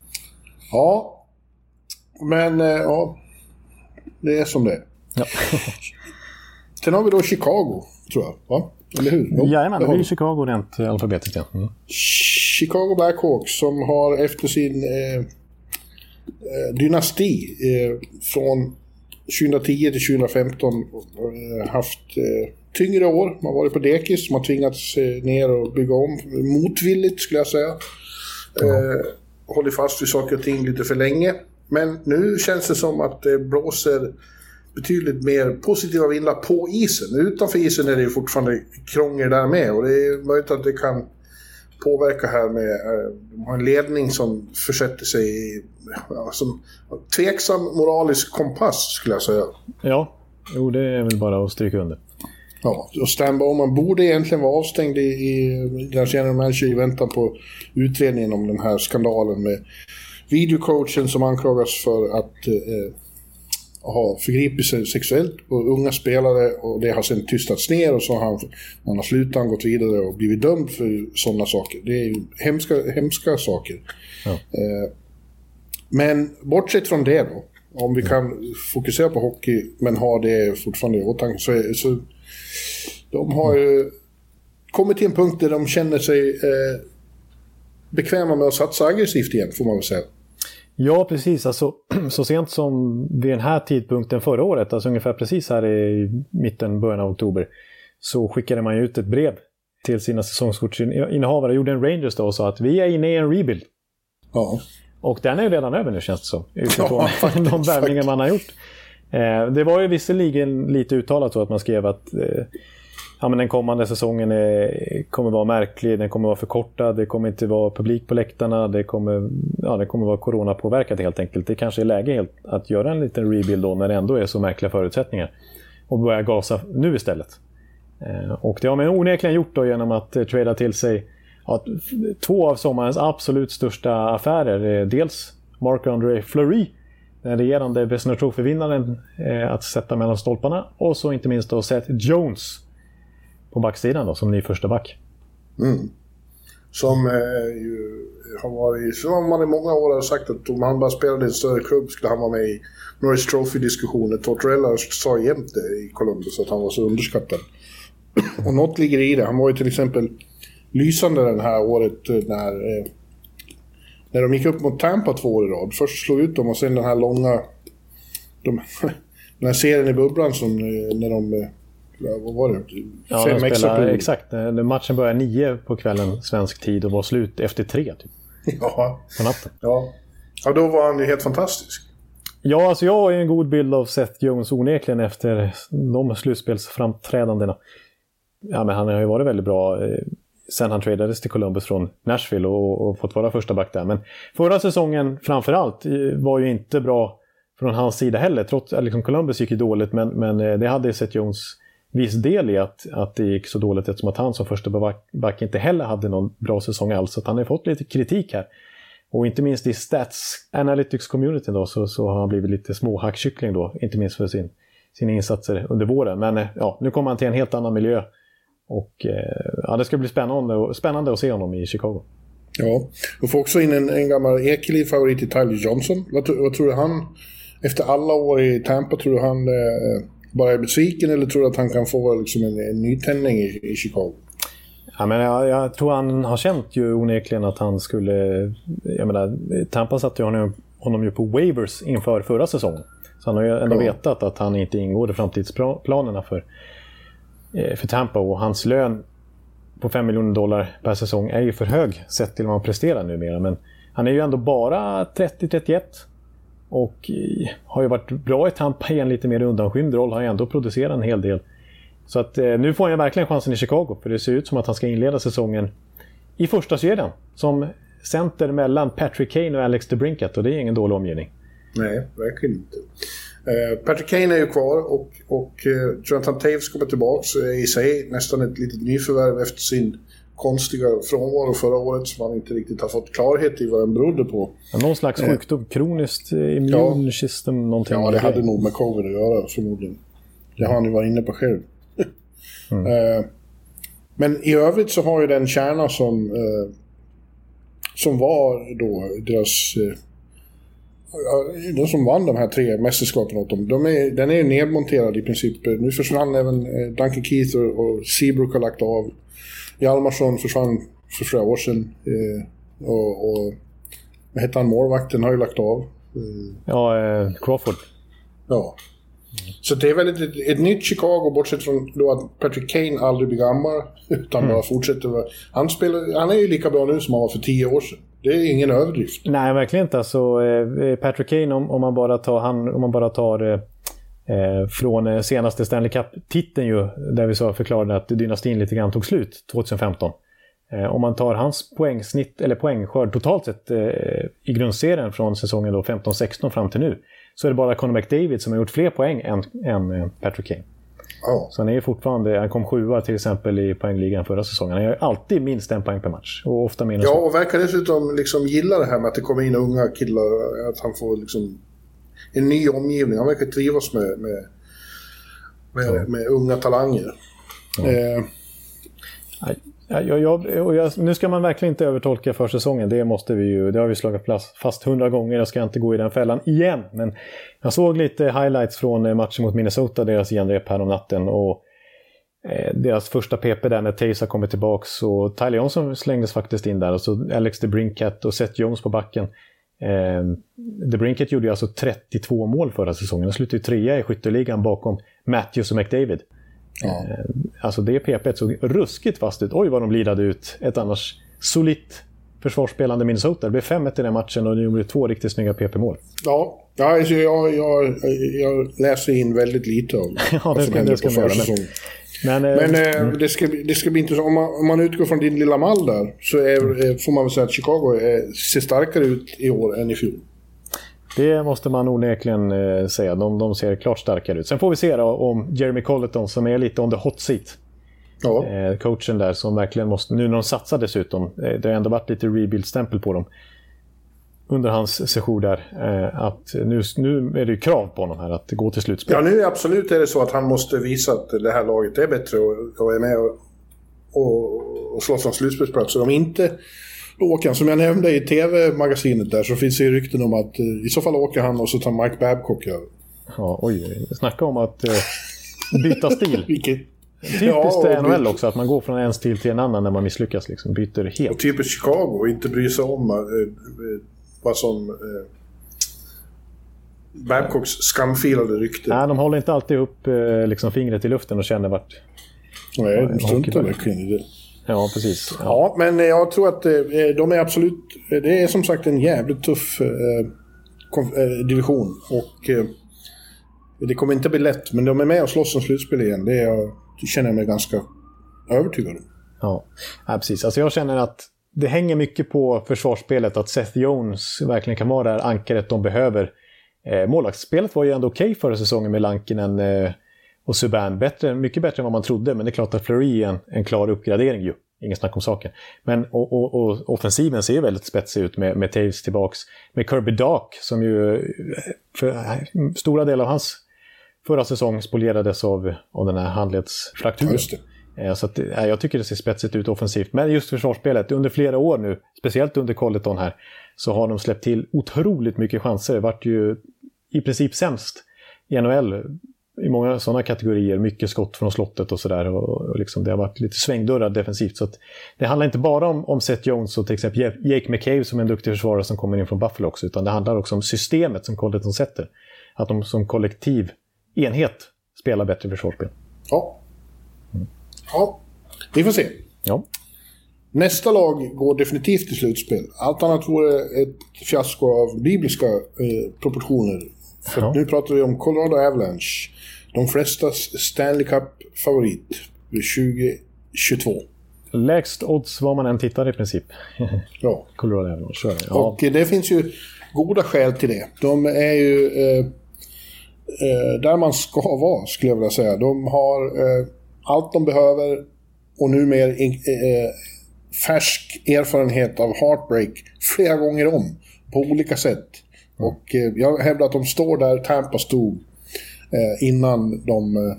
Ja. Men eh, ja, det är som det är. Ja. Sen har vi då Chicago, tror jag. Va? Eller hur? Jo, Jajamän, det blir Chicago rent alfabetiskt. Ja. Mm. Chicago Blackhawks som har efter sin eh, eh dynasti eh, från 2010 till 2015 eh, haft eh, tyngre år. Man har varit på dekis, man har tvingats eh, ner och bygga om motvilligt skulle jag säga. Mm. hållit fast vid saker och ting lite för länge. Men nu känns det som att det blåser betydligt mer positiva vindar på isen. Utanför isen är det fortfarande krångel där med och det är möjligt att det kan påverka här med äh, en ledning som försätter sig i ja, som, tveksam moralisk kompass skulle jag säga. Ja, jo det är väl bara att stryka under. Ja, och Stan Bowman borde egentligen vara avstängd i, i deras general manager i väntan på utredningen om den här skandalen med videocoachen som anklagas för att eh, ha förgripit sig sexuellt på unga spelare och det har sen tystats ner och så har han, han har slutat, gått vidare och blivit dömd för sådana saker. Det är ju hemska, hemska saker. Ja. Eh, men bortsett från det då, om vi kan fokusera på hockey men ha det fortfarande i åtanke så, så de har ju kommit till en punkt där de känner sig eh, bekväma med att satsa aggressivt igen, får man väl säga. Ja, precis. Alltså, så sent som vid den här tidpunkten förra året, alltså ungefär precis här i mitten, början av oktober, så skickade man ut ett brev till sina säsongskortsinnehavare, gjorde en Rangers då och sa att vi är inne i en rebuild. Ja. Och den är ju redan över nu känns det som, utifrån ja, faktiskt, de värvningar man har gjort. Eh, det var ju visserligen lite uttalat så att man skrev att eh, ja, men den kommande säsongen är, kommer vara märklig, den kommer vara förkortad, det kommer inte vara publik på läktarna, det kommer, ja, det kommer vara coronapåverkat helt enkelt. Det kanske är läge helt att göra en liten rebuild då när det ändå är så märkliga förutsättningar. Och börja gasa nu istället. Eh, och det har man onekligen gjort då genom att eh, trada till sig ja, två av sommarens absolut största affärer. Eh, dels Marc-André Fleury, den regerande Vesna Trophy-vinnaren, eh, att sätta mellan stolparna. Och så inte minst då Seth Jones på backsidan då, som ny första back. Mm. Som eh, ju har varit, som man i många år har sagt att om han bara spelade i en större klubb skulle han vara med i Norris Trophy-diskussioner. Tortorella sa jämt det i Columbus att han var så underskattad. Och något ligger i det. Han var ju till exempel lysande det här året eh, när, eh, när de gick upp mot Tampa två år i rad. Först slog ut dem och sen den här långa... De, den här serien i bubblan som eh, när de eh, vad var det? Ja, Fem de spelade, exakt. Matchen började nio på kvällen svensk tid och var slut efter tre. Typ. Ja. På natten. Ja. ja, då var han ju helt fantastisk. Ja, alltså jag har ju en god bild av Seth Jones onekligen efter de slutspelsframträdandena. Ja, men han har ju varit väldigt bra eh, sen han tradades till Columbus från Nashville och, och fått vara första back där. Men förra säsongen framförallt var ju inte bra från hans sida heller. Trots att liksom Columbus gick ju dåligt, men, men eh, det hade Seth Jones viss del i att, att det gick så dåligt eftersom att han som första back inte heller hade någon bra säsong alls. Så han har fått lite kritik här. Och inte minst i Stats Analytics-communityn då så, så har han blivit lite småhackkyckling då. Inte minst för sin, sina insatser under våren. Men eh, ja, nu kommer han till en helt annan miljö. Och eh, ja, det ska bli spännande, spännande att se honom i Chicago. Ja, och får också in en, en gammal Ekeliv-favorit i Tyler Johnson. Vad, vad, tror du han, efter alla år i Tampa, tror du han eh, bara är besviken eller tror du att han kan få liksom en, en nytändning i, i Chicago? Ja, men jag, jag, tror han har känt ju onekligen att han skulle... Jag menar, Tampa satte honom, honom ju på waivers inför förra säsongen. Så han har ju ändå ja. vetat att han inte ingår i framtidsplanerna för Eh, för Tampa och hans lön på 5 miljoner dollar per säsong är ju för hög sett till vad han presterar numera. Men han är ju ändå bara 30-31 och eh, har ju varit bra i Tampa i en lite mer undanskymd roll. Har ju ändå producerat en hel del. Så att eh, nu får han verkligen chansen i Chicago. För det ser ut som att han ska inleda säsongen i första serien. Som center mellan Patrick Kane och Alex DeBrincat. Och det är ingen dålig omgivning. Nej, verkligen inte. Eh, Patrick Kane är ju kvar och, och eh, Jonathan Taves kommer tillbaka. I sig nästan ett litet nyförvärv efter sin konstiga frånvaro förra året som man inte riktigt har fått klarhet i vad den berodde på. Någon slags eh. sjukdom, kroniskt immune ja. system någonting. Ja, det hade nog med covid att göra förmodligen. Det har han ju varit inne på själv. Mm. Men i övrigt så har ju den kärna som, som var då deras de som vann de här tre mästerskapen åt dem, de är, den är nedmonterad i princip. Nu försvann även eh, Duncan Keith och, och Seabrook har lagt av. Hjalmarsson försvann för flera år sedan. Eh, och, och vad hette han, målvakten har ju lagt av. Eh. Ja, eh, Crawford. Ja. Så det är väl ett, ett, nytt Chicago, bortsett från då att Patrick Kane aldrig blir gammal. Utan mm. bara fortsätter. Han, spelar, han är ju lika bra nu som han var för tio år sedan. Det är ingen överdrift. Nej, verkligen inte. Alltså, eh, Patrick Kane, om, om, man bara tar, han, om man bara tar eh, eh från eh, senaste Stanley Cup-titeln ju, där vi så förklarade att dynastin lite grann tog slut 2015. Eh, om man tar hans poängsnitt, eller poängskörd totalt sett eh, i grundserien från säsongen 15-16 fram till nu, så är det bara Conor McDavid som har gjort fler poäng än, än Patrick Kane. Oh. Så han är fortfarande, han kom sjua till exempel i poängligan förra säsongen. Han gör alltid minst en poäng per match. Och ofta minus Ja, och verkar dessutom liksom gilla det här med att det kommer in unga killar. Att han får liksom en ny omgivning. Han verkar trivas med, med, med, med unga talanger. Ja. Eh. Ja, jag, jag, jag, nu ska man verkligen inte övertolka försäsongen. Det måste vi ju. Det har vi slagit fast hundra gånger. Jag ska inte gå i den fällan igen. Men jag såg lite highlights från eh, matchen mot Minnesota, deras genrep här om natten. Och eh, deras första PP där när Tays har kommit tillbaks. Och Tyler Johnson slängdes faktiskt in där. Och så Alex DeBrincat och Seth Jones på backen. Eh, DeBrincat gjorde alltså 32 mål förra säsongen. Han slutade trea i skytteligan bakom Matthews och McDavid. Ja. Eh, alltså det PP såg ruskigt fast ut. Oj vad de lidade ut ett annars solitt försvarsspelande Minnesota. Det blev 5-1 i den matchen och de gjorde två riktigt snygga PP-mål. Ja, alltså jag, jag, jag läser in väldigt lite av ja, det ska, det ska man göra. Men, men, men eh, mm. det, ska, det ska bli intressant. Om man, om man utgår från din lilla mall där så är, får man väl säga att Chicago är, ser starkare ut i år än i fjol. Det måste man onekligen eh, säga. De, de, ser klart starkare ut. Sen får vi se om Jeremy Colleton som är lite on the hot seat. Ja. Eh, coachen där som verkligen måste, nu när de satsar dessutom, eh, det har ändå varit lite rebuild-stämpel på dem under hans session där. Att nu, nu är det ju krav på honom här att gå till slutspel. Ja, nu är absolut är det så att han måste visa att det här laget är bättre och, och är med och, och, och slåss om slutspelsplatser. Om inte åker han, som jag nämnde i tv-magasinet där, så finns det ju rykten om att eh, i så fall åker han och så tar Mike Babcock över. Ja, oj. Snacka om att eh, byta stil. Vilket... Typiskt ja, NHL också, att man går från en stil till en annan när man misslyckas. Liksom, byter helt. Och typiskt Chicago, inte bry sig om eh, eh, vad som... Eh, Babcocks skamfilade rykte. Nej, de håller inte alltid upp eh, liksom, fingret i luften och känner vart... Nej, de struntar verkligen i det. Ja, precis. Ja. ja. men jag tror att eh, de är absolut... Det är som sagt en jävligt tuff eh, eh division. Och eh, det kommer inte bli lätt, men de är med och slåss om slutspel igen. Det, är, det känner jag mig ganska övertygad om. Ja, ja precis. Alltså jag känner att det hänger mycket på försvarsspelet. Att Seth Jones verkligen kan vara det här ankaret de behöver. Eh, målvaktsspelet var ju ändå okej okay förra säsongen med Lankinen eh, och Subban bättre, mycket bättre än vad man trodde. Men det är klart att Fleury är en, en klar uppgradering ju. Inget snack om saken. Men och, och, och offensiven ser väldigt spetsig ut med, med Taves tillbaks. Med Kirby Dark som ju för stora delar av hans förra säsong spolierades av, av den här handledsfrakturen. Eh, så att, jag tycker det ser spetsigt ut offensivt. Men just försvarsspelet, under flera år nu, speciellt under Colleton här, så har de släppt till otroligt mycket chanser. Det vart ju i princip sämst i NHL i många sådana kategorier. Mycket skott från slottet och sådär. Och, och liksom, det har varit lite svängdörrar defensivt. Så det handlar inte bara om, om Seth Jones och till exempel Jake McCabe som är en duktig försvarare som kommer in från Buffalo också. Utan det handlar också om systemet som Colleton sätter. Att de som kollektiv enhet spelar bättre försvarsspel. Ja. Mm. Ja, vi får se. Ja. Nästa lag går definitivt till slutspel. Allt annat vore ett fiasko av bibliska eh, proportioner. För Ja. nu pratar vi om Colorado Avalanche. De flestas Stanley Cup-favorit 2022. Lägst odds var man än tittar i princip. Ja. Colorado Avalanche. Ja. Och eh, det finns ju goda skäl till det. De är ju eh, eh, där man ska vara, skulle jag vilja säga. De har eh, allt de behöver och numera in, eh, färsk erfarenhet av heartbreak flera gånger om på olika sätt. Och eh, jag hävdar att de står där Tampa stod eh, innan de eh,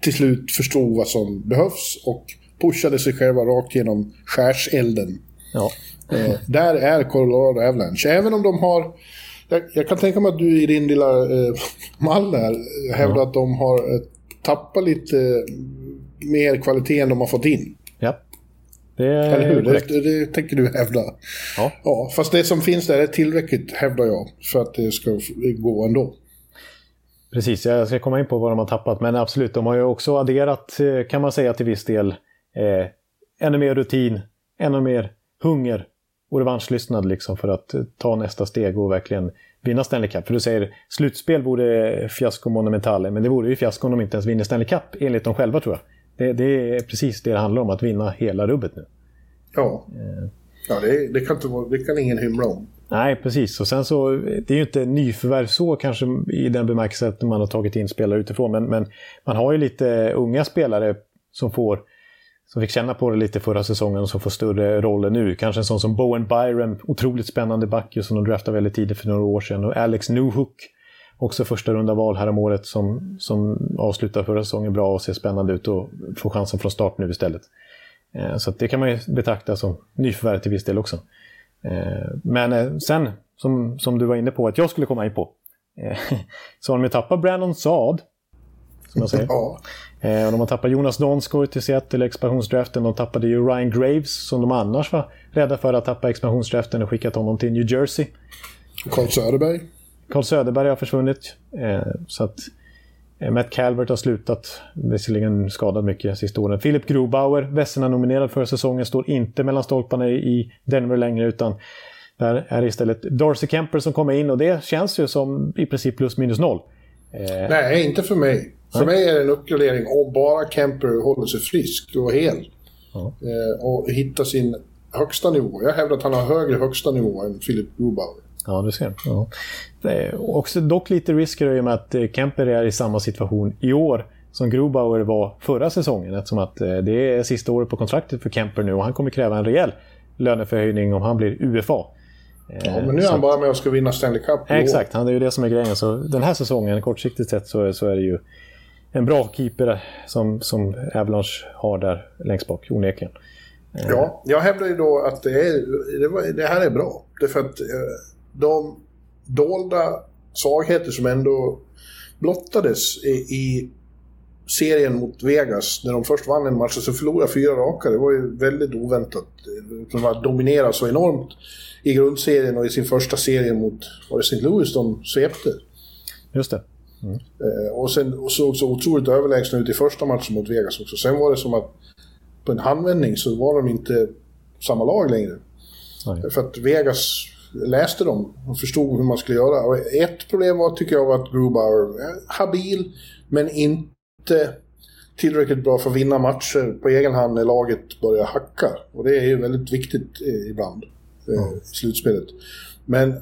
till slut förstod vad som behövs och pushade sig själva rakt genom skärselden. Ja. Eh, där är Colorado Avalanche. Även om de har... Jag, jag kan tänka mig att du i din lilla eh, mall där hävdar att de har tappat lite mer kvalitet än de har fått in. ja. Det är Eller hur? korrekt. Det, det tänker du hävda. Ja. ja. Fast det som finns där är tillräckligt, hävdar jag, för att det ska gå ändå. Precis, jag ska komma in på vad de har tappat. Men absolut, de har ju också adderat, eh, kan man säga till viss del, eh, ännu mer rutin, ännu mer hunger och revanschlystnad liksom för att eh, ta nästa steg och verkligen vinna Stanley Cup. För du säger slutspel vore fiasko monumentale, men det vore ju fiasko om de inte ens vinner Stanley Cup, enligt dem själva tror jag. Det, det är precis det det handlar om, att vinna hela rubbet nu. Ja, ja det, det, kan inte vara, det kan ingen hymla om. Nej, precis. Och sen så, det är ju inte nyförvärv så kanske i den bemärkelsen att man har tagit in spelare utifrån. Men, men man har ju lite unga spelare som får som fick känna på det lite förra säsongen och som får större roller nu. Kanske en sån som Bowen Byron, otroligt spännande back som de draftade väldigt tidigt för några år sedan. Och Alex Newhook, också första runda val här om året som, som avslutar förra säsongen bra och ser spännande ut och får chansen från start nu istället. Eh, Så det kan man ju betrakta som nyförvärv till viss del också. Eh, Men eh, sen, som, som du var inne på att jag skulle komma in på, så har de ju tappat Brandon Saad, som jag säger. Ja, och de har tappat Jonas Donskoj till Seattle i expansionsdraften. De tappade ju Ryan Graves, som de annars var rädda för att tappa expansionsdraften och skickat honom till New Jersey. Carl Söderberg. Carl Söderberg har försvunnit. Eh, så att eh, Matt Calvert har slutat, visserligen skadad mycket sista åren. Philip Grobauer, Vesina-nominerad förra säsongen, står inte mellan stolparna i Denver längre utan där är det istället Darcy Kemper som kommer in och det känns ju som i princip plus minus noll. Eh, Nej, inte för mig. För mig är det en uppgradering om bara Kemper håller sig frisk och hel. Ja. Och hittar sin högsta nivå. Jag hävdar att han har högre högsta nivå än Philip Grubauer. Ja, du ser. Ja. Det också dock lite risker i och med att eh, Kemper är i samma situation i år som Grobauer var förra säsongen. Eftersom att eh, det är sista året på kontraktet för Kemper nu och han kommer kräva en rejäl löneförhöjning om han blir UFA. Eh, Ja, men nu är han bara med och ska vinna Stanley Cup. Exakt, han, det är ju det som är grejen. Så den här säsongen, kortsiktigt sett, så, så är det ju en bra keeper som, som Avalanche har där längst bak, onekligen. Ja, jag hävdar ju då att det, är, det, var, det här är bra. Därför att eh, de dolda svagheter som ändå blottades i, i serien mot Vegas, när de först vann en match och så förlorade fyra raka, det var ju väldigt oväntat. De var dominerade så enormt i grundserien och i sin första serie mot, var det St. Louis de svepte? Just det. Eh, och sen och såg så otroligt överlägsna ut i första matchen mot Vegas också. Sen var det som att på en handvändning så var de inte samma lag längre. Nej. För att Vegas läste dem och förstod hur man skulle göra. Och ett problem var, tycker jag, var att Grubauer är habil, men inte tillräckligt bra för att vinna matcher på egen hand när laget börjar hacka. Och det är ju väldigt viktigt eh, ibland eh, i slutspelet. Men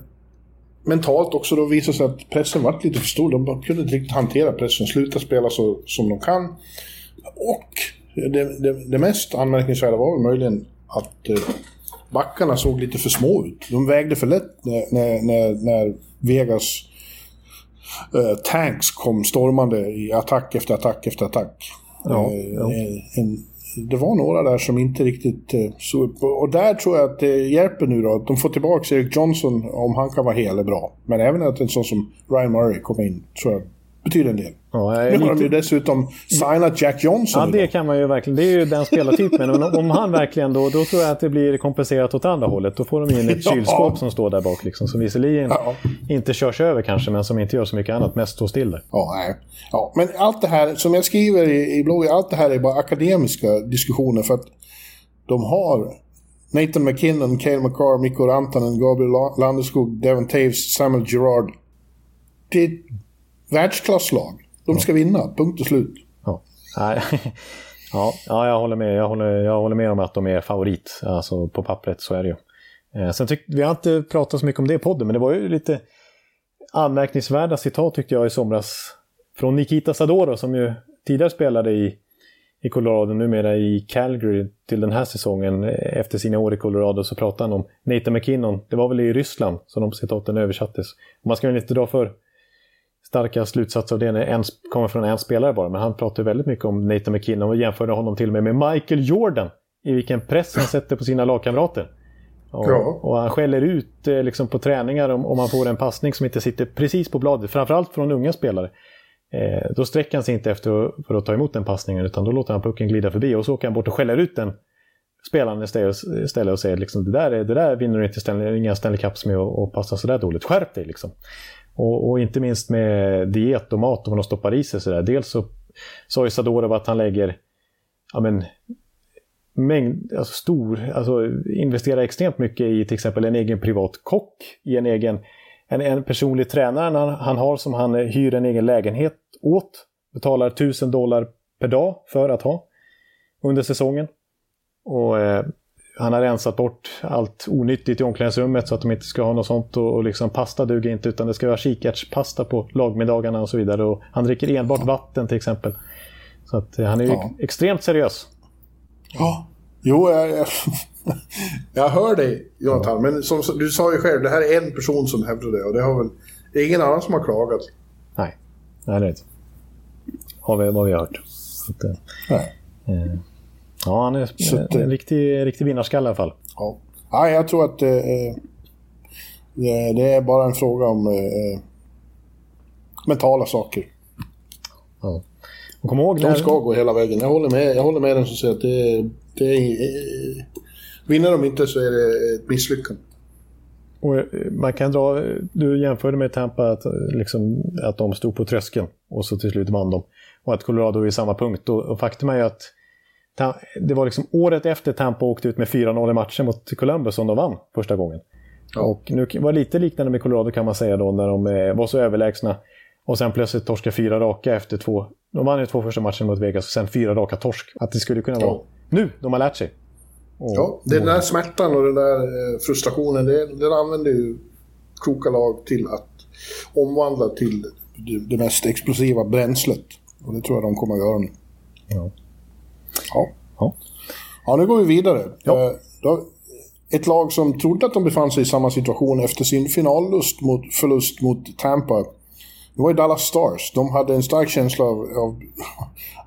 mentalt också då visade sig att pressen var lite för stor. De kunde inte riktigt hantera pressen, sluta spela så som de kan. Och det, det, det mest anmärkningsvärda var väl möjligen att eh, backarna såg lite för små ut. De vägde för lätt när, när, när, när Vegas eh, tanks kom stormande i attack efter attack efter attack. Ja, Eh, ja. En, det var några där som inte riktigt eh, såg upp. Och där tror jag att det hjälper nu då. Att de får tillbaka Erik Johnson, om han kan vara hel, är bra. Men även att en sån som Ryan Murray kommer in, tror jag betyder en del. Ja, Nu har de ju dessutom signat Jack Johnson. Ja, det idag. kan man ju verkligen. Det är ju den spelartypen. Men om han verkligen då, då tror jag att det blir kompenserat åt andra hållet. Då får de in ett Ja. kylskåp som står där bak. Liksom, som visserligen Ja. inte körs över kanske, men som inte gör så mycket annat. Mest står still där. Ja, nej. Ja, men allt det här, som jag skriver i, i bloggen, allt det här är bara akademiska diskussioner för att de har Nathan McKinnon, Cale McCarr, Mikko Rantanen, Gabriel La- Landeskog, Devon Taves, Samuel Girard. Det världsklasslag. De ska vinna, punkt och slut. Ja. Ja, ja, jag håller med. Jag håller, jag håller med om att de är favorit. Alltså på pappret så är det ju. Eh, sen tyck, vi har inte pratat så mycket om det i podden, men det var ju lite anmärkningsvärda citat tyckte jag i somras. Från Nikita Sadoro som ju tidigare spelade i, i Colorado, numera i Calgary till den här säsongen. Eh, Efter sina år i Colorado så pratade han om Nathan McKinnon. Det var väl i Ryssland som de citaten översattes. Man ska väl inte dra för starka slutsatser av det när en kommer från en spelare bara. Men han pratade väldigt mycket om Nathan McKinnon och jämförde honom till och med med Michael Jordan. I vilken press han sätter på sina lagkamrater. Och, Ja. och han skäller ut eh, liksom på träningar om, om man får en passning som inte sitter precis på bladet. Framförallt från unga spelare. Eh, då sträcker han sig inte efter för att ta emot den passningen utan då låter han pucken glida förbi och så åker han bort och skäller ut den spelaren istället och säger liksom, det, där, är- det där vinner du inte Stanley, inga Stanley Cups med att att passa sådär dåligt. Skärp dig liksom. Och, och inte minst med diet och mat om man stoppar i sig. Sådär. Dels så sa ju Sadorov att han lägger ja, men, mängd, alltså stor, alltså investerar extremt mycket i till exempel en egen privat kock, i en egen en, en personlig tränare han, han har som han hyr en egen lägenhet åt. Betalar 1000 dollar per dag för att ha under säsongen. Och eh, han har rensat bort allt onyttigt i omklädningsrummet så att de inte ska ha något sånt. Och, och liksom pasta duger inte utan det ska vara kikärtspasta på lagmiddagarna och så vidare. Och han dricker enbart vatten till exempel. Så att eh, han är ju Ja. extremt seriös. Ja. Jo, jag, jag, jag hör dig Jonathan, men som du sa ju själv, det här är en person som hävdar det och det har väl det är ingen annan som har klagat. Nej, Nej det är det inte. Har vi, vad vi har hört. Så att, eh, Nej. eh, ja, han är Så att, en, eh, en riktig, riktig vinnarskalle i alla fall. Ja. ja, jag tror att eh, det, det är bara en fråga om eh, mentala saker. Ja. Och kom ihåg De ska gå hela vägen. Jag håller med, jag håller med den som säger att det, det är... Eh, vinner de inte så är det ett misslyckande. och eh, man kan dra, du jämförde med Tampa att, eh, liksom, att de stod på tröskeln och så till slut vann de. Och att Colorado är i samma punkt. Och, och faktum är ju att det var liksom året efter Tampa åkte ut med 4-0 i matchen mot Columbus som de vann första gången. Ja. Och nu var det lite liknande med Colorado kan man säga då när de eh, var så överlägsna. Och sen plötsligt torska fyra raka efter två. De vann ju två första matcherna mot Vegas och sen fyra raka torsk. Att det skulle kunna Ja. vara nu de har lärt sig. Och, Ja, den där smärtan och den där eh, frustrationen, det, den använder ju kloka lag till att omvandla till det, det mest explosiva bränslet. Och det tror jag de kommer att göra nu. Ja. Ja. Ja. Ja, nu går vi vidare. Ja. Eh, ett lag som trodde att de befann sig i samma situation efter sin finallust mot, förlust mot Tampa. Det var ju Dallas Stars. De hade en stark känsla av, av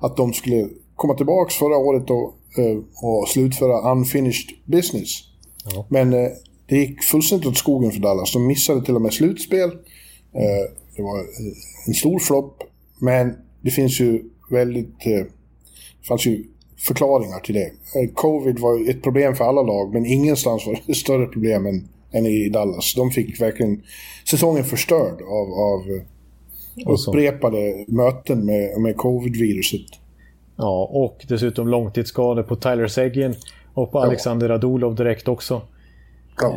att de skulle komma tillbaka förra året och, eh, och slutföra unfinished business. Ja. Men eh, det gick fullständigt åt skogen för Dallas. De missade till och med slutspel. Det var en stor flopp. Men det finns ju väldigt... Det fanns ju förklaringar till det. Eh, Covid var ett problem för alla lag, men ingenstans var det större problem än, än i Dallas. De fick verkligen säsongen förstörd av, av eh, upprepade möten med, med covid-viruset. Ja, och dessutom långtidsskador på Tyler Seguin och på Alexander Radulov direkt också. Ja.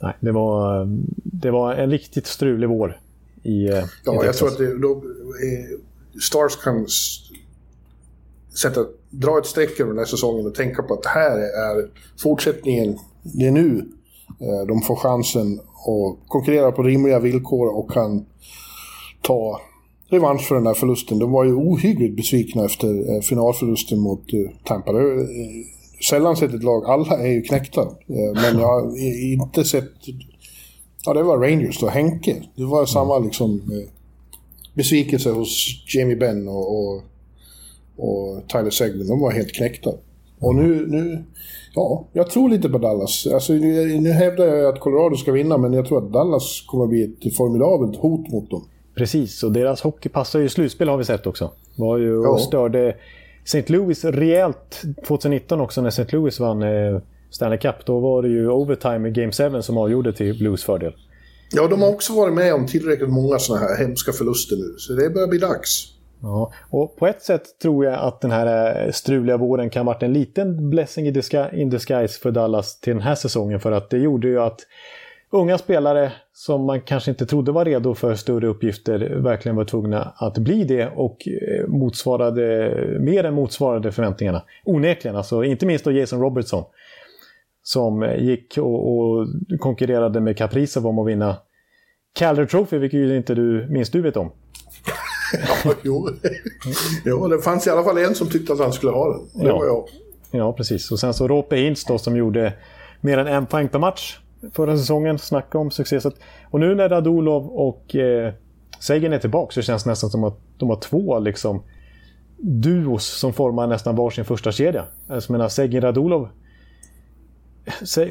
Nej, det var, det var en riktigt strulig vår i, eh, i Ja, jag tror att det, då, eh, Stars kan sätta, dra ett streck över den här säsongen och tänka på att det här är fortsättningen. Det är nu eh, de får chansen att konkurrera på rimliga villkor och kan ta revansch för den här förlusten. De var ju ohyggligt besvikna efter eh, finalförlusten mot eh, Tampa. Det är, sällan sett ett lag, alla är ju knäckta. Men jag har inte sett... Ja, det var Rangers då, Henke. Det var samma liksom besvikelse hos Jamie Benn och, och, och Tyler Seguin. De var helt knäckta. Och nu, nu, ja, jag tror lite på Dallas. Alltså, nu, hävdar jag att Colorado ska vinna, men jag tror att Dallas kommer bli ett formidabelt hot mot dem. Precis, och deras hockey passar ju slutspel har vi sett också. Var ju och störde St. Louis rejält 2019 också när St. Louis vann eh, Stanley Cup. Då var det ju overtime i Game 7 som avgjorde till Blues fördel. Ja, de har också varit med om tillräckligt många sådana här hemska förluster nu, så det börjar bli dags. Ja, och på ett sätt tror jag att den här eh, struliga våren kan ha varit en liten blessing in disguise för Dallas till den här säsongen. För att det gjorde ju att unga spelare som man kanske inte trodde var redo för större uppgifter verkligen var tvungna att bli det och eh, motsvarade, mer än motsvarade förväntningarna. Onekligen, alltså inte minst då Jason Robertson. Som eh, gick och, och konkurrerade med Kaprizov om att vinna Calder Trophy, vilket ju inte du minst du vet om ja, jo. jo, det fanns i alla fall en som tyckte att han skulle ha den. Det ja. var jag. Ja, precis. Och sen så Rope Hintz då som gjorde mer än en poäng per match förra säsongen. Snacka om succé. Och nu när Radulov och eh, Segen är tillbaka så känns det nästan som att de har två liksom, duos som formar nästan varsin första kedja. Alltså, menar, Segin Radulov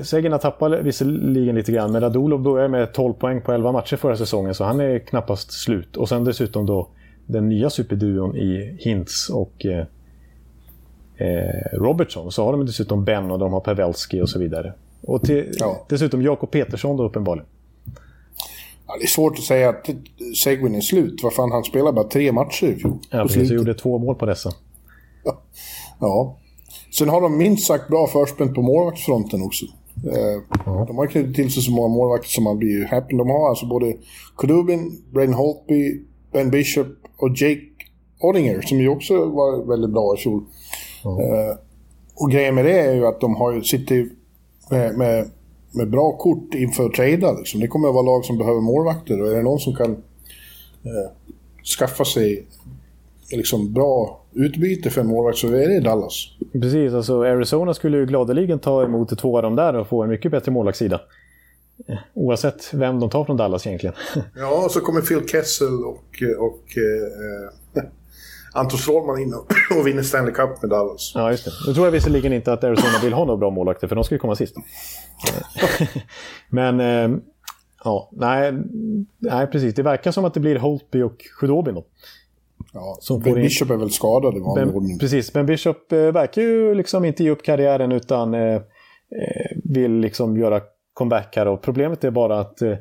Segen har tappat visserligen lite grann, men Radulov börjar med 12 poäng på 11 matcher förra säsongen, så han är knappast slut. Och sen dessutom då den nya superduon i Hintz och eh, eh, Robertson. Så har de dessutom Ben och de har Pavelski och så vidare. Och till, ja. dessutom Jakob Petersson då uppenbarligen. Ja, det är svårt att säga att Seguin är slut. Vad fan, han spelade bara tre matcher i fjol. Ja, precis. Och gjorde två mål på dessa. Ja. ja. Sen har de minst sagt bra förspänn på målvaktsfronten också. Eh, ja. De har knutit till sig så många målvakter som man blir happy. De har alltså både Kodubin, Brain Holtby, Ben Bishop och Jake Oddinger som ju också var väldigt bra i fjol. Ja. Eh, och grejen med det är ju att de har ju, sitter med, med, med bra kort inför trada. Liksom. Det kommer att vara lag som behöver målvakter och är det någon som kan eh, skaffa sig liksom bra utbyte för en målvakt så är det Dallas. Precis, alltså Arizona skulle ju gladeligen ta emot två av dem där och få en mycket bättre målvaktssida. Eh, oavsett vem de tar från Dallas egentligen. Ja, och så kommer Phil Kessel och, och eh, Anton Strålman in och, och vinner Stanley Cup med Dallas. Ja, just det. Nu tror jag visserligen inte att Arizona vill ha några bra målvakter, för de ska ju komma sist. Men, eh, ja, nej, nej, precis. Det verkar som att det blir Holtby och Khudobin då. Ja, som ben Bishop är väl skadad i vanlig ordning. Precis, Ben Bishop eh, verkar ju liksom inte ge upp karriären utan eh, eh, vill liksom göra comeback här. Och problemet är bara att eh,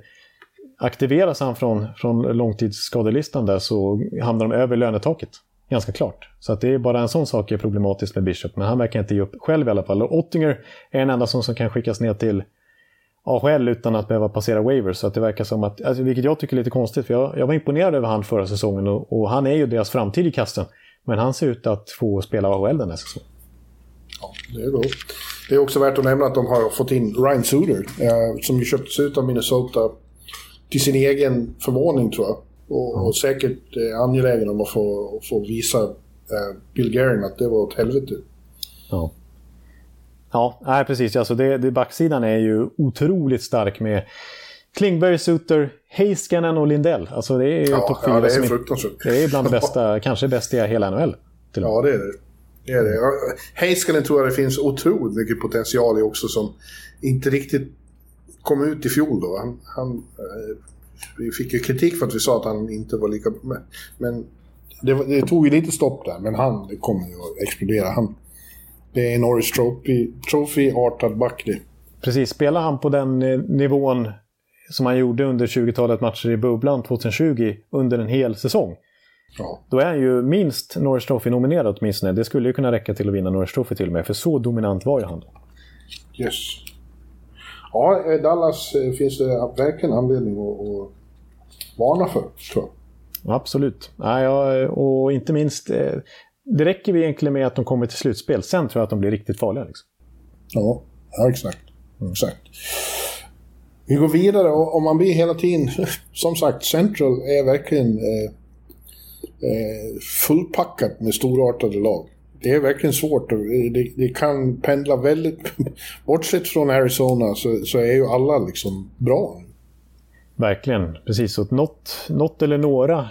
aktiveras han från, från långtidsskadelistan där så hamnar de över lönetaket. Ganska klart. Så att det är bara en sån sak är problematiskt med Bishop. Men han verkar inte ge upp själv i alla fall. Och Ottinger är den enda som, som kan skickas ner till AHL utan att behöva passera waivers. Så att det verkar som att, alltså, vilket jag tycker är lite konstigt, för jag, jag var imponerad över han förra säsongen och, och, han är ju deras framtid i kasten. Men han ser ut att få spela AHL den här säsongen. Ja, det är bra. Det är också värt att nämna att de har fått in Ryan Suter, eh, som ju köptes ut av Minnesota till sin egen förvåning tror jag. Och, mm. och säkert eh, angelägen om att få, få visa eh, Bill Guerin att det var åt helvete. Ja. Ja, nej, precis. Alltså det, det, backsidan är ju otroligt stark med Klingberg, Suter, Heiskanen och Lindell. Alltså det är ju ja, topp fyra. Ja, det är fruktansvärt. Det är bland det bästa, kanske bästa i hela NHL. Ja, det är det det, är det. Heiskanen tror jag det finns otroligt mycket potential i också som inte riktigt kom ut i fjol då. Han, han eh, vi fick ju kritik för att vi sa att han inte var lika bra. Men det, det tog ju lite stopp där, men han kommer ju att explodera. Han, det är en Norris Trophy-artad back det. Precis, spelar han på den eh, nivån som han gjorde under 20-talet matcher i bubblan 2020 under en hel säsong. Ja. Då är han ju minst Norris Trophy-nominerad åtminstone. Det skulle ju kunna räcka till att vinna Norris Trophy till och med, för så dominant var ju han. Yes. Ja, eh, Dallas eh, finns det verkligen anledning att, att varna för, tror jag. Absolut. Ja, och inte minst det räcker vi egentligen med att de kommer till slutspel. Sen tror jag att de blir riktigt farliga. Liksom. Ja, ja exakt. Mm. exakt. Vi går vidare och om man blir hela tiden... Som sagt, Central är verkligen eh, eh, fullpackat med storartade lag. Det är verkligen svårt. Det, det kan pendla väldigt... Bortsett från Arizona så, så är ju alla liksom bra. Verkligen, precis. Så något, något eller några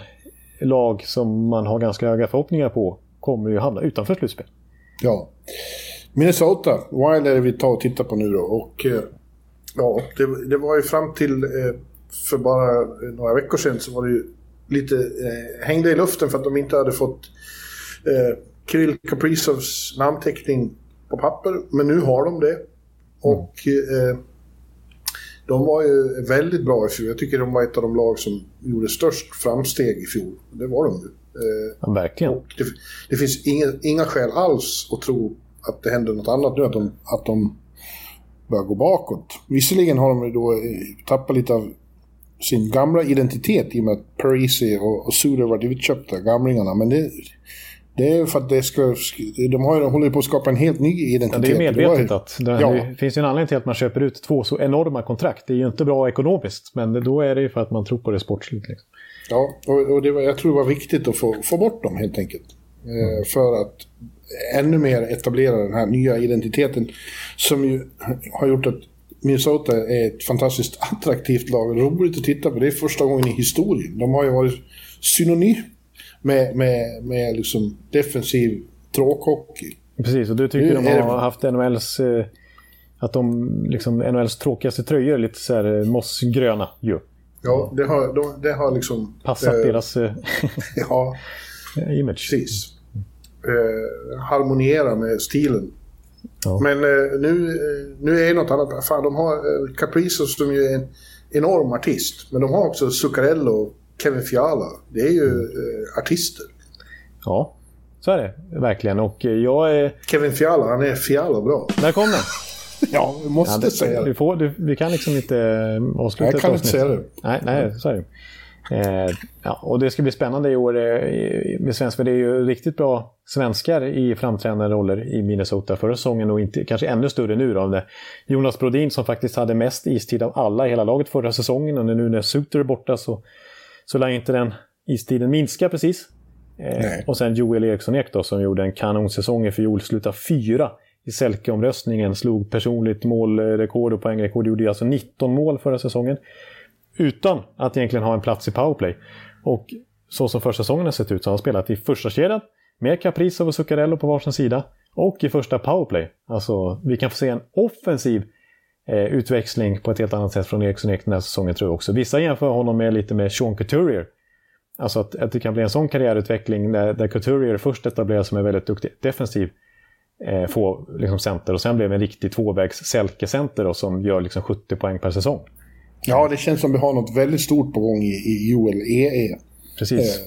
lag som man har ganska höga förhoppningar på kommer ju hamna utanför slutspel. Ja. Minnesota, Wild är det vi tar och tittar på nu då. Och eh, ja, det, det var ju fram till eh, för bara några veckor sedan så var det ju lite eh, hängde i luften för att de inte hade fått eh, Kirill Kaprizovs namnteckning på papper. Men nu har de det. Och eh, de var ju väldigt bra i fjol. Jag tycker de var ett av de lag som gjorde störst framsteg i fjol. Det var de ju. Eh, ja, verkligen. Det, det, finns inga, inga skäl alls att tro att det händer något annat nu, att de, att de börjar gå bakåt. Visserligen har de då eh, tappat lite av sin gamla identitet i och med att Parisi och, och Suder var utköpta, gamlingarna. Men det, det är för att det ska, de har, de håller på att skapa en helt ny identitet. Ja, det är medvetet att det, ja. det finns ju en anledning till att man köper ut två så enorma kontrakt. Det är ju inte bra ekonomiskt, men då är det ju för att man tror på det sportsligt. Liksom. Ja, och, och det var, jag tror det var viktigt att få, få bort dem helt enkelt. Mm. för att ännu mer etablera den här nya identiteten som ju har gjort att Minnesota är ett fantastiskt attraktivt lag. Roligt att titta på. Det är första gången i historien. De har ju varit synonym med, med, med liksom defensiv tråkhockey. Precis, och du tycker nu, de har det... haft NHLs... Eh, att de liksom NHLs tråkigaste tröjor lite så här eh, mossgröna ju. Ja, det har, de, det har liksom... Passat eh, deras ja, image. Precis. Eh, harmoniera med stilen. Ja. Men eh, nu, eh, nu är det något annat. Fan, de har eh, Caprisos som ju är en enorm artist. Men de har också Zuccarello och Kevin Fiala. Det är ju eh, artister. Ja, så är det verkligen. Och jag är... Kevin Fiala, han är Fiala bra. Där kom den. ja, vi måste ja, det, säga det. Vi, får, du, vi kan liksom inte avsluta Jag kan inte säga det. Nej, nej så är det. Eh, ja, och det ska bli spännande i år eh, med svensk, för det är ju riktigt bra svenskar i framträdande roller i Minnesota förra säsongen och inte, kanske ännu större nu. Då, Jonas Brodin som faktiskt hade mest istid av alla i hela laget förra säsongen och nu när Suter är borta så, så lär inte den istiden minska precis. Eh, och sen Joel Eriksson Ek då, som gjorde en kanonsäsong i fjol, slutade fyra i Selke-omröstningen, slog personligt målrekord och poängrekord, gjorde alltså 19 mål förra säsongen utan att egentligen ha en plats i powerplay. Och så som första säsongen har sett ut så har han spelat i första kedjan med Kaprizov och Zuccarello på varsin sida och i första powerplay. Alltså, vi kan få se en offensiv eh, utväxling på ett helt annat sätt från Eriksson Ek den här säsongen tror jag också. Vissa jämför honom med lite med Sean Couturier. Alltså att, att det kan bli en sån karriärutveckling där, där Couturier först etableras som en väldigt duktig defensiv eh, få liksom center och sen blev en riktig tvåvägs Selke-center som gör liksom 70 poäng per säsong. Ja, det känns som vi har något väldigt stort på gång i, i Joel EE. Precis.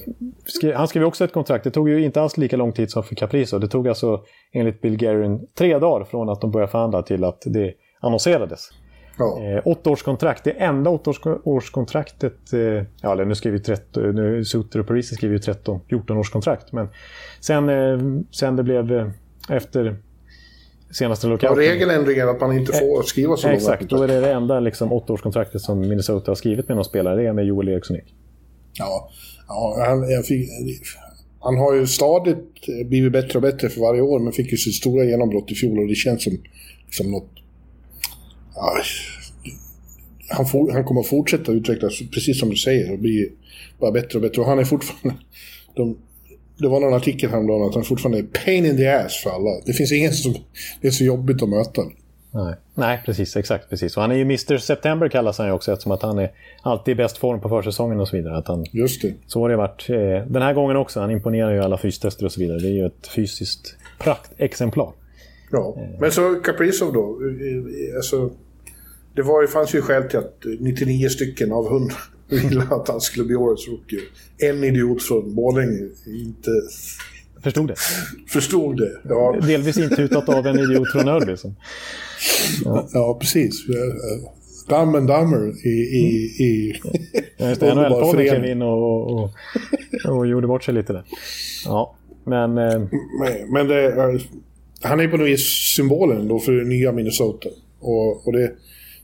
Eh. Han skrev också ett kontrakt. Det tog ju inte alls lika lång tid som för Caprizo. Det tog alltså enligt Bill Guerin tre dagar från att de började förhandla till att det annonserades. Ja. Eh, åtta års kontrakt. Det enda åttaårskontraktet, eh, ja nu skriver vi 13, nu Suter och Parisi skriver ju 13, 14 års kontrakt. Men sen, eh, sen det blev eh, efter senaste lockouten. Ja, regeländringen att man inte får skriva så Exakt, då är det det enda liksom, åttaårskontraktet som Minnesota har skrivit med någon spelare. Det är med Joel Eriksson Ja, ja han, fick, han har ju stadigt blivit bättre och bättre för varje år, men fick ju sitt stora genombrott i fjol och det känns som liksom något... Ja, han, for, han kommer fortsätta utvecklas, precis som du säger, och bli bara bättre och bättre. Och han är fortfarande... De, det var någon artikel häromdagen att han fortfarande är pain in the ass för alla. Det finns ingen som är så jobbigt att möta. Nej. Nej, precis. Exakt. precis. Och han är ju Mr September kallas han ju också eftersom att han är alltid i bäst form på försäsongen och så vidare. Att han, Just det. Så har det varit eh, den här gången också. Han imponerar ju alla fystester och så vidare. Det är ju ett fysiskt praktexemplar. Ja, men så Kaprizov då. Alltså, det var, fanns ju skäl till att 99 stycken av 100 ville att han skulle bli årets rookie. En idiot från Borlänge inte... Förstod det? Förstod det, ja. Delvis intutat av en idiot från Örby. Ja. ja, precis. Dumb and Dummer i... i, i ja, NHL-podden klev in och, och, och, gjorde bort sig lite där. Ja, men... Eh... Men, men det, han är på något vis symbolen då för det nya Minnesota. Och, och det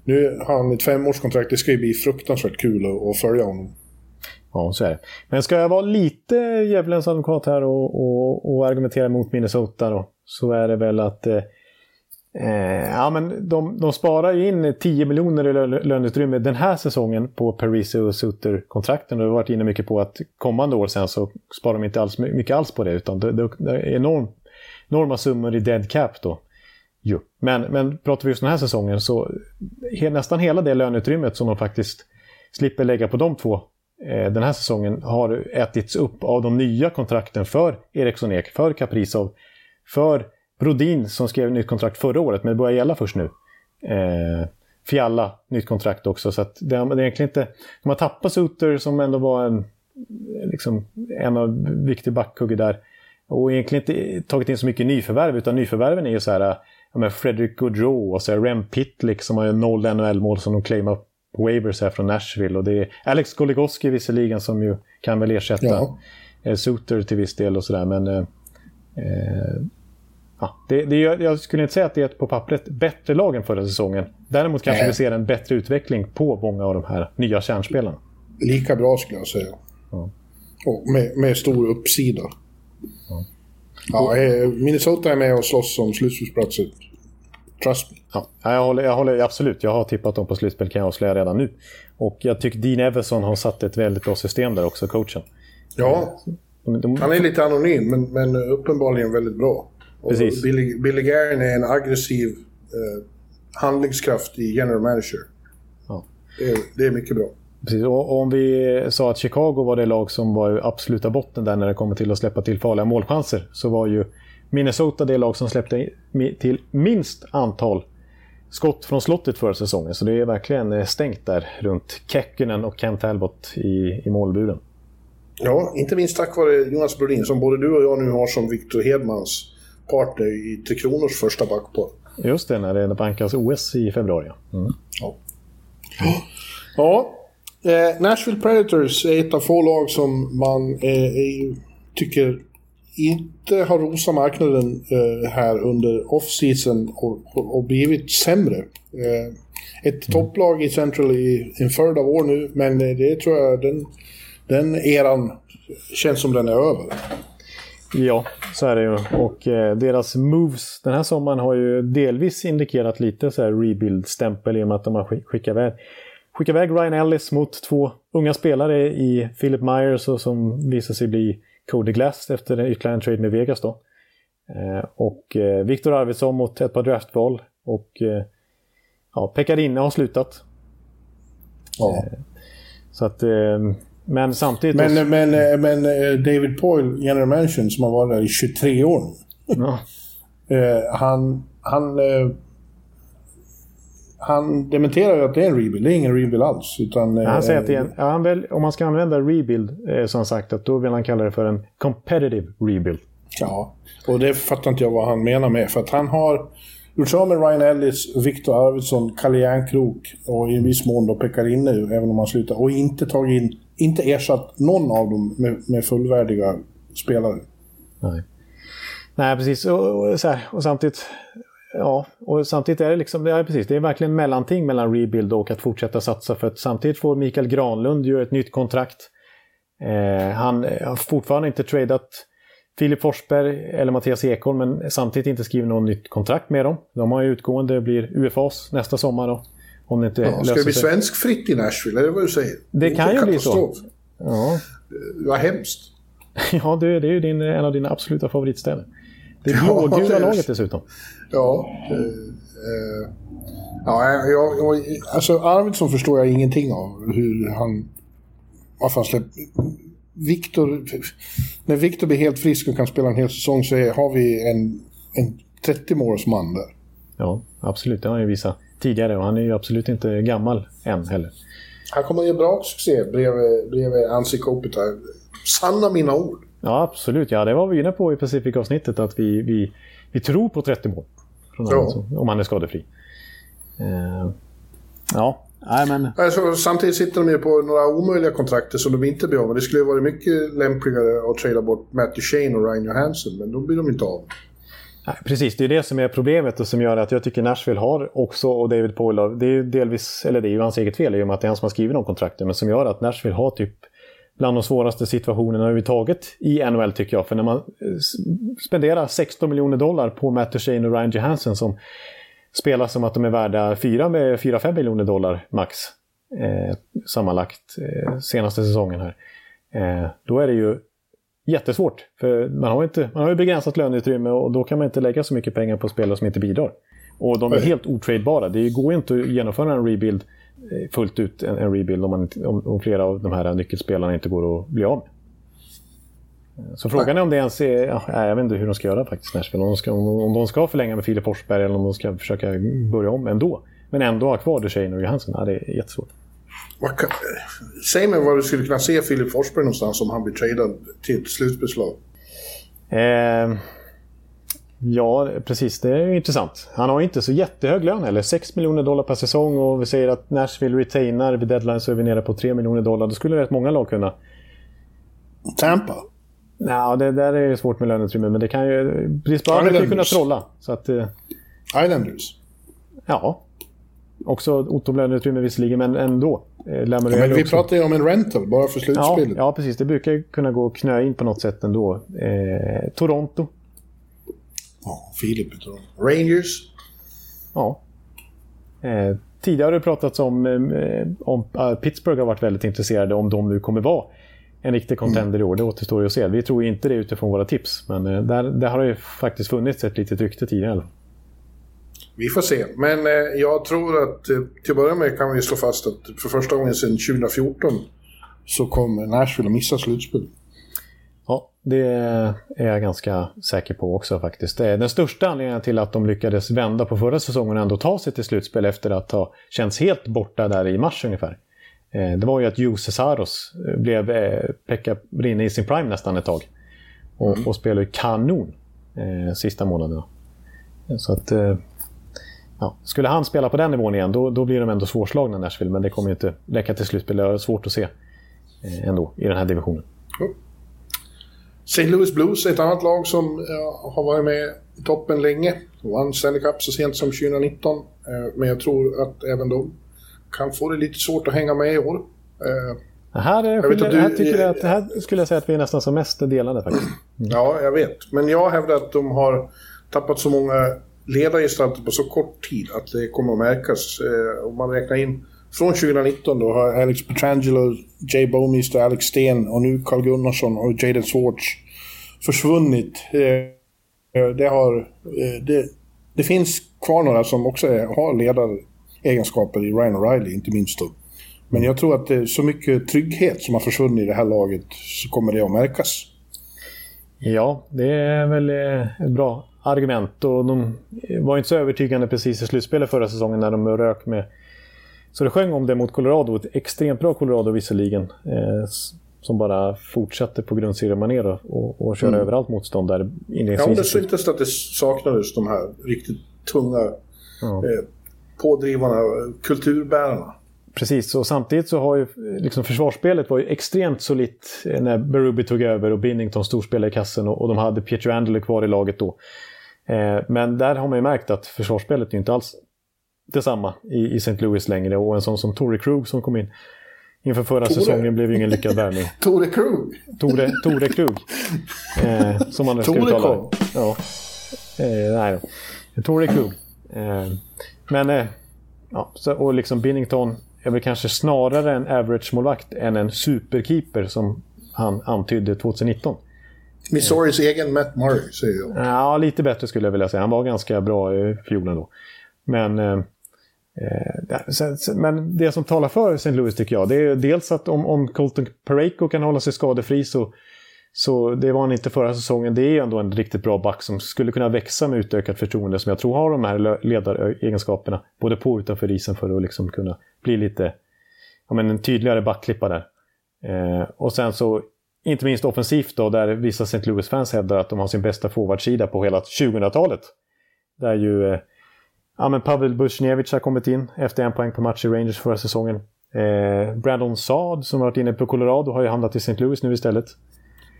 nu har han ett femårskontrakt. Det ska ju bli fruktansvärt kul att, följa honom. Ja, så är det. Men ska jag vara lite djävulens advokat här och, och, och, argumentera mot Minnesota då, så är det väl att eh, eh ja, men de, de sparar ju in 10 miljoner i löneutrymme den här säsongen på Parisi och Suter-kontrakten. Och vi har varit inne mycket på att kommande år sen så sparar de inte alls mycket alls på det, utan det, det är enorm, enorma summor i dead cap då. Jo. Men, men pratar vi just den här säsongen så he, nästan hela det löneutrymmet som de faktiskt slipper lägga på de två eh, den här säsongen har ätits upp av de nya kontrakten för Eriksson Ek, för Kaprizov, för Brodin som skrev nytt kontrakt förra året, men det börjar gälla först nu. Eh, Fialla, nytt kontrakt också. Så att det, det är egentligen inte... De har tappat Suter som ändå var en, liksom, en av viktig backhugge där. Och egentligen inte tagit in så mycket nyförvärv, utan nyförvärven är ju så här... Ja, Fredrik Gaudreau och så här, Rem Pitlick som har ju noll NHL-mål som de claimar på waivers här från Nashville. Och det är Alex Goligoski visserligen som ju kan väl ersätta ja. Eh, Suter till viss del och sådär. Men eh, eh Ja, det, det, jag skulle inte säga att det är ett på pappret bättre lag än förra säsongen. Däremot kanske Nej. vi ser en bättre utveckling på många av de här nya kärnspelarna. Lika bra skulle jag säga. Ja. Och med, med stor uppsida. Ja. Ja, eh, Minnesota är med och slåss om slutspelsplatser. Trust me. Ja, jag, håller, jag håller absolut. Jag har tippat dem på slutspel kan jag avslöja redan nu. Och jag tycker Dean Everson har satt ett väldigt bra system där också, coachen. Ja, han är lite anonym men, men uppenbarligen väldigt bra. Precis. Billy, Billy Garen är en aggressiv eh, handlingskraftig general manager. Ja. Det, är, det är mycket bra. Precis. Och om vi sa att Chicago var det lag som var absoluta botten där när det kommer till att släppa till farliga målchanser så var ju Minnesota det lag som släppte till minst antal skott från slottet förra säsongen. Så det är verkligen eh, stängt där runt Kekkonen och Kent Talbot i, i målburen. Ja, inte minst tack vare Jonas Brodin som både du och jag nu har som Victor Hedmans partner i Tre Kronors första backpar. Just det, när det bankas OS i februari. Mm. Ja. ja. Eh, Nashville Predators är ett av få lag som man eh, tycker inte har rosat marknaden eh, här under off-season och, och, och, blivit sämre. Eh, ett mm. topplag i Central i en följd av år nu, men det tror jag den, den eran känns som den är över. Ja, så är det ju. Och eh, deras moves den här sommaren har ju delvis indikerat lite så här rebuild-stämpel i och med att de har skickat iväg, skickat iväg Ryan Ellis mot två unga spelare i Philip Myers och som visar sig bli Cody Glass efter ytterligare en trade med Vegas då. Eh, och eh, Viktor Arvidsson mot ett par draftval. Och eh, ja, Pekarinne har slutat. Ja. Så att men samtidigt... Men, också... men, men David Poyle, general manager, som har varit där i 23 år ja. Han, han, han dementerar ju att det är en rebuild. Det är ingen rebuild alls. Utan, han säger att en, ja, han väl, om man ska använda rebuild, som sagt, att då vill han kalla det för en competitive rebuild. Ja, och det fattar inte jag vad han menar med. För att han har gjort sig av med Ryan Ellis, Viktor Arvidsson, Kalle Järnkrok och i viss mån då Pekarinne, även om han slutar. Och inte tagit in inte ersatt någon av dem med, med fullvärdiga spelare. Nej, Nej precis. Och, och, så här, och samtidigt... Ja, och samtidigt är det liksom, det är precis, det är verkligen mellanting mellan rebuild och att fortsätta satsa. För att samtidigt får Mikael Granlund ju ett nytt kontrakt. Eh, han har fortfarande inte tradat Filip Forsberg eller Mattias Ekholm, men samtidigt inte skrivit något nytt kontrakt med dem. De har ju utgående, blir UFAs nästa sommar då. Om det inte ja, ska det bli svenskfritt i Nashville? Är det vad du säger? Det, det kan ju bli så. Ja. Vad hemskt. ja, det, det är ju din, en av dina absoluta favoritstäder. Det blågula ja, laget dessutom. Ja. Eh, ja jag, jag, alltså Arvidsson förstår jag ingenting av. Hur han... Varför han släpper... Viktor... När Viktor blir helt frisk och kan spela en hel säsong så är, har vi en, en 30-målsman där. Ja, absolut. Det har han ju visat tidigare och han är ju absolut inte gammal än heller. Han kommer att göra bra succé bredvid, bredvid Ansi Kopitar. Sanna mina ord. Ja, absolut. Ja, det var vi inne på i Pacific-avsnittet att vi, vi, vi tror på 30 mål. Ja. om han är skadefri. Uh, ja, Nej, men... Alltså, samtidigt sitter de ju på några omöjliga kontrakt som de inte blir av med. Det skulle varit mycket lämpligare att trada bort Matt Duchene och Ryan Johansson, men de blir de inte av. Nej, precis, det är det som är problemet och som gör att jag tycker Nashville har också, och David Poyle, det är ju delvis, eller det är ju hans eget fel i och med att det är han som har skrivit de kontrakten, men som gör att Nashville har typ bland de svåraste situationerna överhuvudtaget i NHL tycker jag. För när man eh, spenderar 16 miljoner dollar på Matt Duchene och Ryan Johansson som spelar som att de är värda 4 med 4-5 miljoner dollar max eh, sammanlagt eh, senaste säsongen här. Eh, då är det ju jättesvårt. För man har, inte, man har ju begränsat löneutrymme och då kan man inte lägga så mycket pengar på spelare som inte bidrar. Och de är helt otradebara. Det går ju inte att genomföra en rebuild fullt ut, en, en rebuild, om, man, om, om, flera av de här nyckelspelarna inte går att bli av med. Så frågan är om det ens är... Ja, jag vet inte hur de ska göra faktiskt, Nashville. Om de ska, om de ska förlänga med Filip Forsberg eller om de ska försöka börja om ändå. Men ändå ha kvar Duchene och Johansson. Ja, det är jättesvårt. Kan, säg mig var du skulle kunna se Filip Forsberg någonstans om han blir tradad till ett slutbeslag. Eh, ja, precis. Det är intressant. Han har inte så jättehög lön heller. 6 miljoner dollar per säsong och vi säger att Nashville retainar vid deadline så är vi nere på 3 miljoner dollar. Då skulle rätt många lag kunna... Tampa? Ja, det där är svårt med löneutrymme, men det kan ju... Brisbane brukar ju kunna trolla. Så att, eh, Islanders? Ja. Också Otto löneutrymme visserligen, men ändå. Eh, ja, men vi också. pratar ju om en rental, bara för slutspelet. Ja, ja, precis. Det brukar kunna gå att knö in på något sätt ändå. Eh, Toronto. Ja, Filip Toronto. Rangers. Ja. Eh, tidigare har det pratats om, eh, om uh, Pittsburgh har varit väldigt intresserade om de nu kommer vara en riktig contender mm. i år. Det återstår ju att se. Vi tror inte det utifrån våra tips. Men eh, där, där har det ju faktiskt funnits ett litet rykte tidigare. Vi får se. Men eh, jag tror att eh, till att börja med kan vi slå fast att för första gången sedan 2014 så kommer Nashville att missa slutspel. Ja, det är jag ganska säker på också faktiskt. Den största anledningen till att de lyckades vända på förra säsongen och ändå ta sig till slutspel efter att ha känts helt borta där i mars ungefär. Eh, det var ju att Juuse Saros eh, blev eh, Pekka Rinne i sin prime nästan ett tag. Och, mm. och spelade kanon sista månaderna. Så att... Ja, skulle han spela på den nivån igen, då, då blir de ändå svårslagna Nashville. Men det kommer ju inte räcka till slutspel. Det är svårt att se ändå i den här divisionen. Mm. St. Louis Blues är ett annat lag som ja, har varit med i toppen länge. Vann Stanley Cup så sent som 2019. men jag tror att även de kan få det lite svårt att hänga med i år. Eh, här, är, jag vet att du, här, tycker jag att, här skulle jag säga att vi är nästan som mest delade faktiskt. Mm. Ja, jag vet. Men jag hävdar att de har tappat så många ledargestalter på så kort tid att det kommer att märkas. Eh, om man räknar in från 2019 då har Alex Petrangelo, Jay Bowmister, Alex Sten och nu Carl Gunnarsson och Jaden Swartz försvunnit. Eh, eh, det, har, eh, det, det finns kvar några som också är, har ledaregenskaper i Ryan O'Reilly, inte minst då. Men jag tror att det är så mycket trygghet som har försvunnit i det här laget så kommer det att märkas. Ja, det är väl ett bra argument. Och de var inte så övertygande precis i slutspelet förra säsongen när de rök med... Så det sjöng om det mot Colorado. Ett extremt bra Colorado visserligen. Eh, som bara fortsatte på grundseriemanér och, och köra mm. över allt motstånd där inledningsvis. Ja, det syntes att det saknades de här riktigt tunga ja. eh, pådrivarna, kulturbärarna. Precis, och samtidigt så har ju liksom försvarsspelet var ju extremt solitt eh, när Berube tog över och Binnington storspelade i kassen och, och de hade Pietro Angelo kvar i laget då. Eh, men där har man ju märkt att försvarsspelet är inte alls detsamma i, i St. Louis längre och en sån som Tore Krug som kom in inför förra Tore. säsongen blev ju ingen lyckad värvning. Tore Krug? Tore, Tore Krug. Eh, som man ska uttala Ja. Eh, nej, Tore Krug. Eh, men, eh, ja, så, och liksom Binnington är väl kanske snarare en average-målvakt än en superkeeper som han antydde 2019. Missouris egen Matt Murray, säger jag. Ja, lite bättre skulle jag vilja säga. Han var ganska bra i fjol ändå. Men, eh, Eh, men det som talar för St. Louis tycker jag, det är dels att om, om Colton Pareko kan hålla sig skadefri så så det var han inte förra säsongen. Det är ändå en riktigt bra back som skulle kunna växa med utökat förtroende som jag tror har de här ledaregenskaperna. Både på och utanför isen för att liksom kunna bli lite ja, men en tydligare backklippa där. Eh, och sen så, inte minst offensivt då, där vissa St. Louis-fans hävdar att de har sin bästa forwardsida på hela 2000-talet. Där ju eh, ja, men Pavel Busjnevich har kommit in efter en poäng per match i Rangers förra säsongen. Eh, Brandon Saad som varit inne på Colorado har ju hamnat i St. Louis nu istället.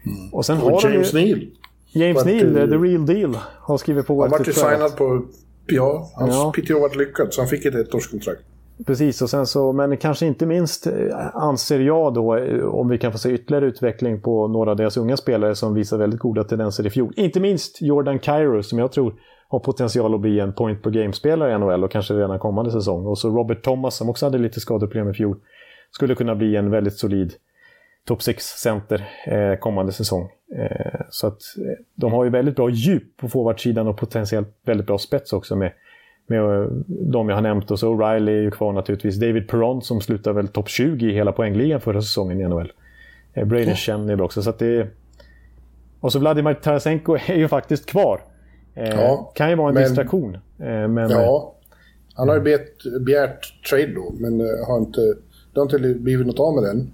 Mm. Och sen och har James ju... Neal. James Neal, the, the real deal, har skrivit på. Han vart ju signad på PA. Hans ja. PTO varit lyckad, så han fick ett ettårskontrakt. Precis, och sen så, men kanske inte minst eh, anser jag då, eh, om vi kan få se ytterligare utveckling på några av deras unga spelare som visar väldigt goda tendenser i fjol. Inte minst Jordan Cairo som jag tror har potential att bli en point per game-spelare i NHL och kanske redan kommande säsong. Och så Robert Thomas som också hade lite skadeproblem i fjol. Skulle kunna bli en väldigt solid topp 6-center eh, kommande säsong. Eh, så att eh, de har ju väldigt bra djup på forwardsidan och potentiellt väldigt bra spets också med med eh, de jag har nämnt. Och så O'Reilly är ju kvar naturligtvis. David Perron som slutar väl topp 20 i hela poängligan förra säsongen i NHL. Eh, Brady Chen är bra också. Så att det Och så Vladimir Tarasenko är ju faktiskt kvar. Eh, ja, kan ju vara en men... distraktion. Eh, men... Ja, han har ju begärt, begärt trade då, men har inte, det har inte blivit något av med den.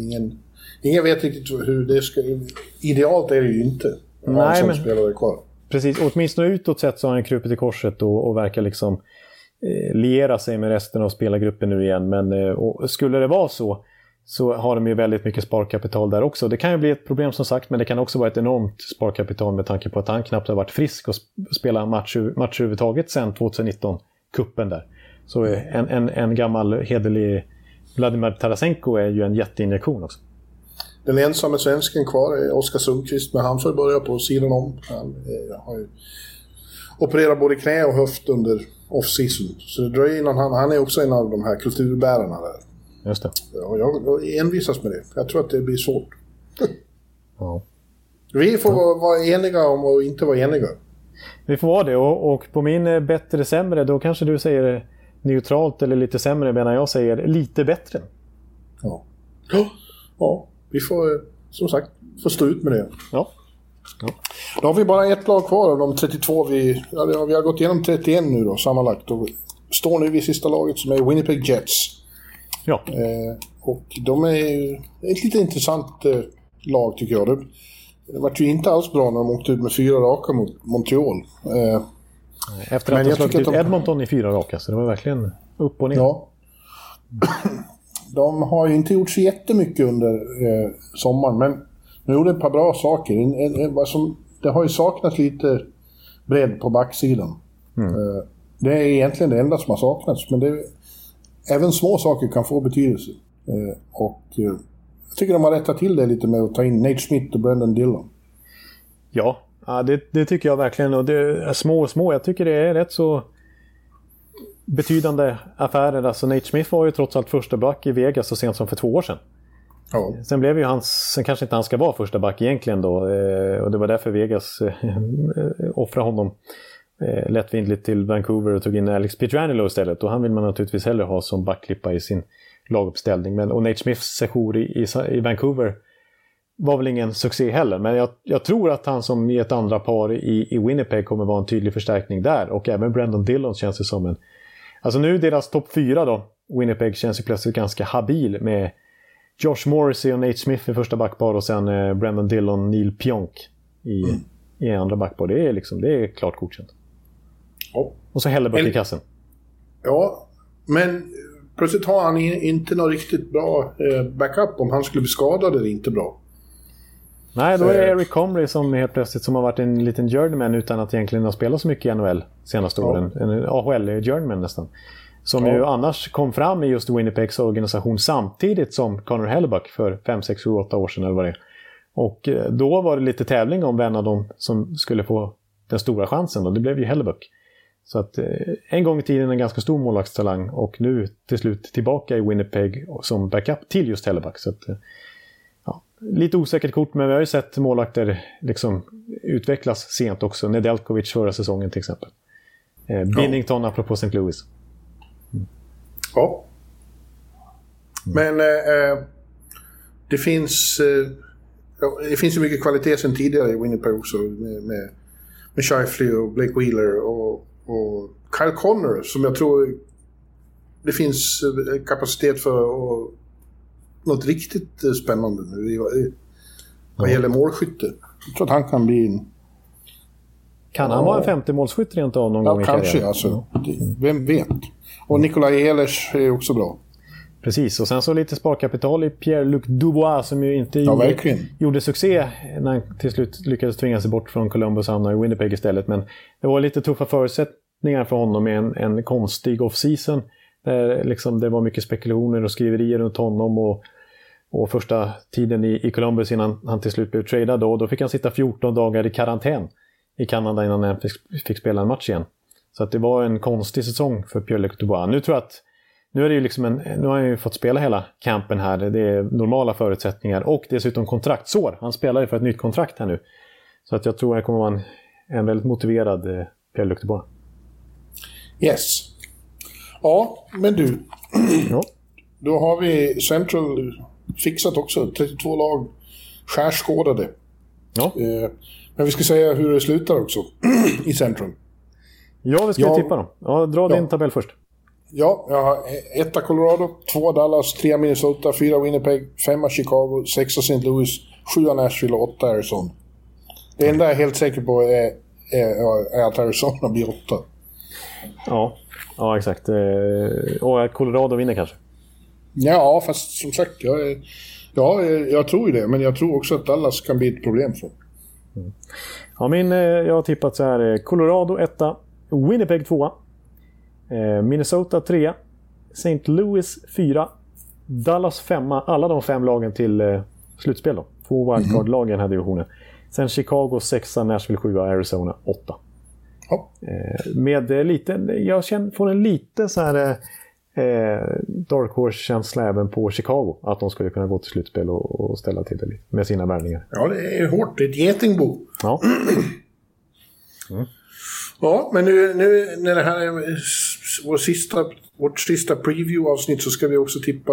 Ingen, ingen vet riktigt hur det ska... Idealt är det ju inte. Nej, men... spelare kvar. Precis, åtminstone utåt sett så har han krupit i korset och, och verkar liksom eh, liera sig med resten av spelargruppen nu igen. Men eh, skulle det vara så så har de ju väldigt mycket sparkapital där också. Det kan ju bli ett problem som sagt, men det kan också vara ett enormt sparkapital med tanke på att han knappt har varit frisk och spelat match, match överhuvudtaget sedan 2019, kuppen där. Så en, en, en gammal hederlig Vladimir Tarasenko är ju en jätteinjektion också. Den ensamma svensken kvar är Oskar Sundqvist, men han får börja på sidan om. Han eh, har ju opererat både knä och höft under off-season. Så det dröjer innan han... Han är också en av de här kulturbärarna där. Just det. Ja, jag envisas med det. Jag tror att det blir svårt. ja. Vi får ja. vara eniga om att inte vara eniga. Vi får vara det och, och på min eh, bättre sämre då kanske du säger neutralt eller lite sämre medan jag säger lite bättre. Ja. Ja, vi får som sagt få stå ut med det. Ja. ja. Då har vi bara ett lag kvar av de 32 vi... Ja, vi har gått igenom 31 nu då sammanlagt och står nu vid sista laget som är Winnipeg Jets. Ja. Eh, och de är ett lite intressant eh, lag tycker jag. Det, det var ju inte alls bra när de åkte ut med fyra raka mot Montreal. Eh, Efter att ha slagit ut de... Edmonton i fyra raka, så det var verkligen upp och ner. Ja. De har ju inte gjort så jättemycket under eh, sommaren, men de gjorde ett par bra saker. En, en, en, som, det har ju saknats lite bredd på backsidan. Mm. Eh, det är egentligen det enda som har saknats, men det, även små saker kan få betydelse. Eh, och eh, jag tycker de har rättat till det lite med att ta in Nate Smith och Brendan Dillon. Ja, ja det, det tycker jag verkligen. Och det är små och små. Jag tycker det är rätt så betydande affärer. Alltså Nate Smith var ju trots allt första back i Vegas så sent som för två år sedan. Ja. Sen blev ju hans, sen kanske inte han ska vara första back egentligen då. Eh, och det var därför Vegas offrade honom eh, lättvindigt till Vancouver och tog in Alex Pietrangelo istället. Och han vill man naturligtvis hellre ha som backklippa i sin laguppställning. Men, och Nate Smiths sejour i, i, i, Vancouver var väl ingen succé heller. Men jag, jag, tror att han som i ett andra par i, i Winnipeg kommer vara en tydlig förstärkning där. Och även Brandon Dillon känns det som en... Alltså nu deras topp fyra då. Winnipeg känns ju plötsligt ganska habil med Josh Morrissey och Nate Smith i första backpar och sen eh, Brandon Dillon, Neil Pionk i, mm. i andra backpar. Det är, liksom, det är klart godkänt. Ja. Och så Hellebuck i kassen. Ja, men plötsligt har han inte något riktigt bra eh, backup om han skulle bli skadad eller inte bra. Nej, då är det Eric Comrie som helt plötsligt som har varit en liten journeyman utan att egentligen ha spelat så mycket i NHL senaste ja. åren. En AHL-journeyman nästan. Som ja. ju annars kom fram i just Winnipegs organisation samtidigt som Connor Hellebuck för 5, 6, 7, 8 år sedan eller vad det är. Och eh, då var det lite tävling om vem av dem som skulle få den stora chansen och det blev ju Hellebuck. Så att eh, en gång i tiden en ganska stor målvaktstalang och nu till slut tillbaka i Winnipeg som backup till just Helleback. Så att, eh, ja, lite osäkert kort, men vi har ju sett målvakter liksom utvecklas sent också. Nedeljkovic förra säsongen till exempel. Eh, Binnington ja. apropå St. Louis. Mm. Ja. Men eh, det finns... Eh, det finns ju mycket kvalitet sen tidigare i Winnipeg också med, med, med Shifley och Blake Wheeler och och Kyle Connor som jag tror det finns eh, kapacitet för och något riktigt eh, spännande nu vad gäller målskytte. Jag tror att han kan bli en... Kan han ja. vara en 50 målskytt rent av någon ja, gång i kanske karriären? alltså. Vem vet? Och Nikolaj Ehlers är också bra. Precis, och sen så lite sparkapital i Pierre-Luc Dubois som ju inte ja, gjorde, gjorde, succé när han till slut lyckades tvinga sig bort från Columbus och hamna i Winnipeg istället. Men det var lite tuffa förutsättningar för honom med en, en konstig off-season. Där liksom det var mycket spekulationer och skriverier runt honom. Och, och första tiden i, i Columbus innan han till slut blev tradad då, då fick han sitta 14 dagar i karantän i Kanada innan han fick, fick spela en match igen. Så att det var en konstig säsong för Pierre-Luc Dubois. Nu tror jag att nu, är det ju liksom en, nu har han ju fått spela hela campen här. Det är normala förutsättningar och dessutom kontraktsår. Han spelar ju för ett nytt kontrakt här nu. Så att jag tror att det kommer vara en, en väldigt motiverad eh, Pierre-Luc Yes. Ja, men du. Ja. Då har vi Central fixat också. 32 lag skärskådade. Ja. Eh, men vi ska säga hur det slutar också i Central. ja, vi ska Ja. tippa dem. Ja, dra din tabell först. Ja, jag har etta Colorado, två Dallas, tre Minnesota, fyra Winnipeg, femma Chicago, sexa St. Louis, sjua Nashville och åtta Arizona. Det enda jag är helt säker på är, är, är att Arizona blir åtta. Ja, ja exakt. Eh, Och att Colorado vinner kanske. Ja, fast som sagt, jag, ja, jag, tror ju det. Men jag tror också att Dallas kan bli ett problem för. Ja, min, eh, jag har tippat så här. eh, Colorado 1, Winnipeg 2, Minnesota 3, St. Louis 4, Dallas 5, alla de fem lagen till eh, slutspel då. Två wildcard-lag i den här divisionen. Sen Chicago 6, Nashville 7, Arizona 8. Ja. Med eh, lite, jag känner, får en lite så här eh, Dark Horse-känsla även på Chicago. Att de skulle kunna gå till slutspel och, och ställa till det lite med sina värvningar. ja, det är hårt. Det är ett getingbo. Ja. Ja, men nu, nu när det här vår sista, vårt sista preview-avsnitt så ska vi också tippa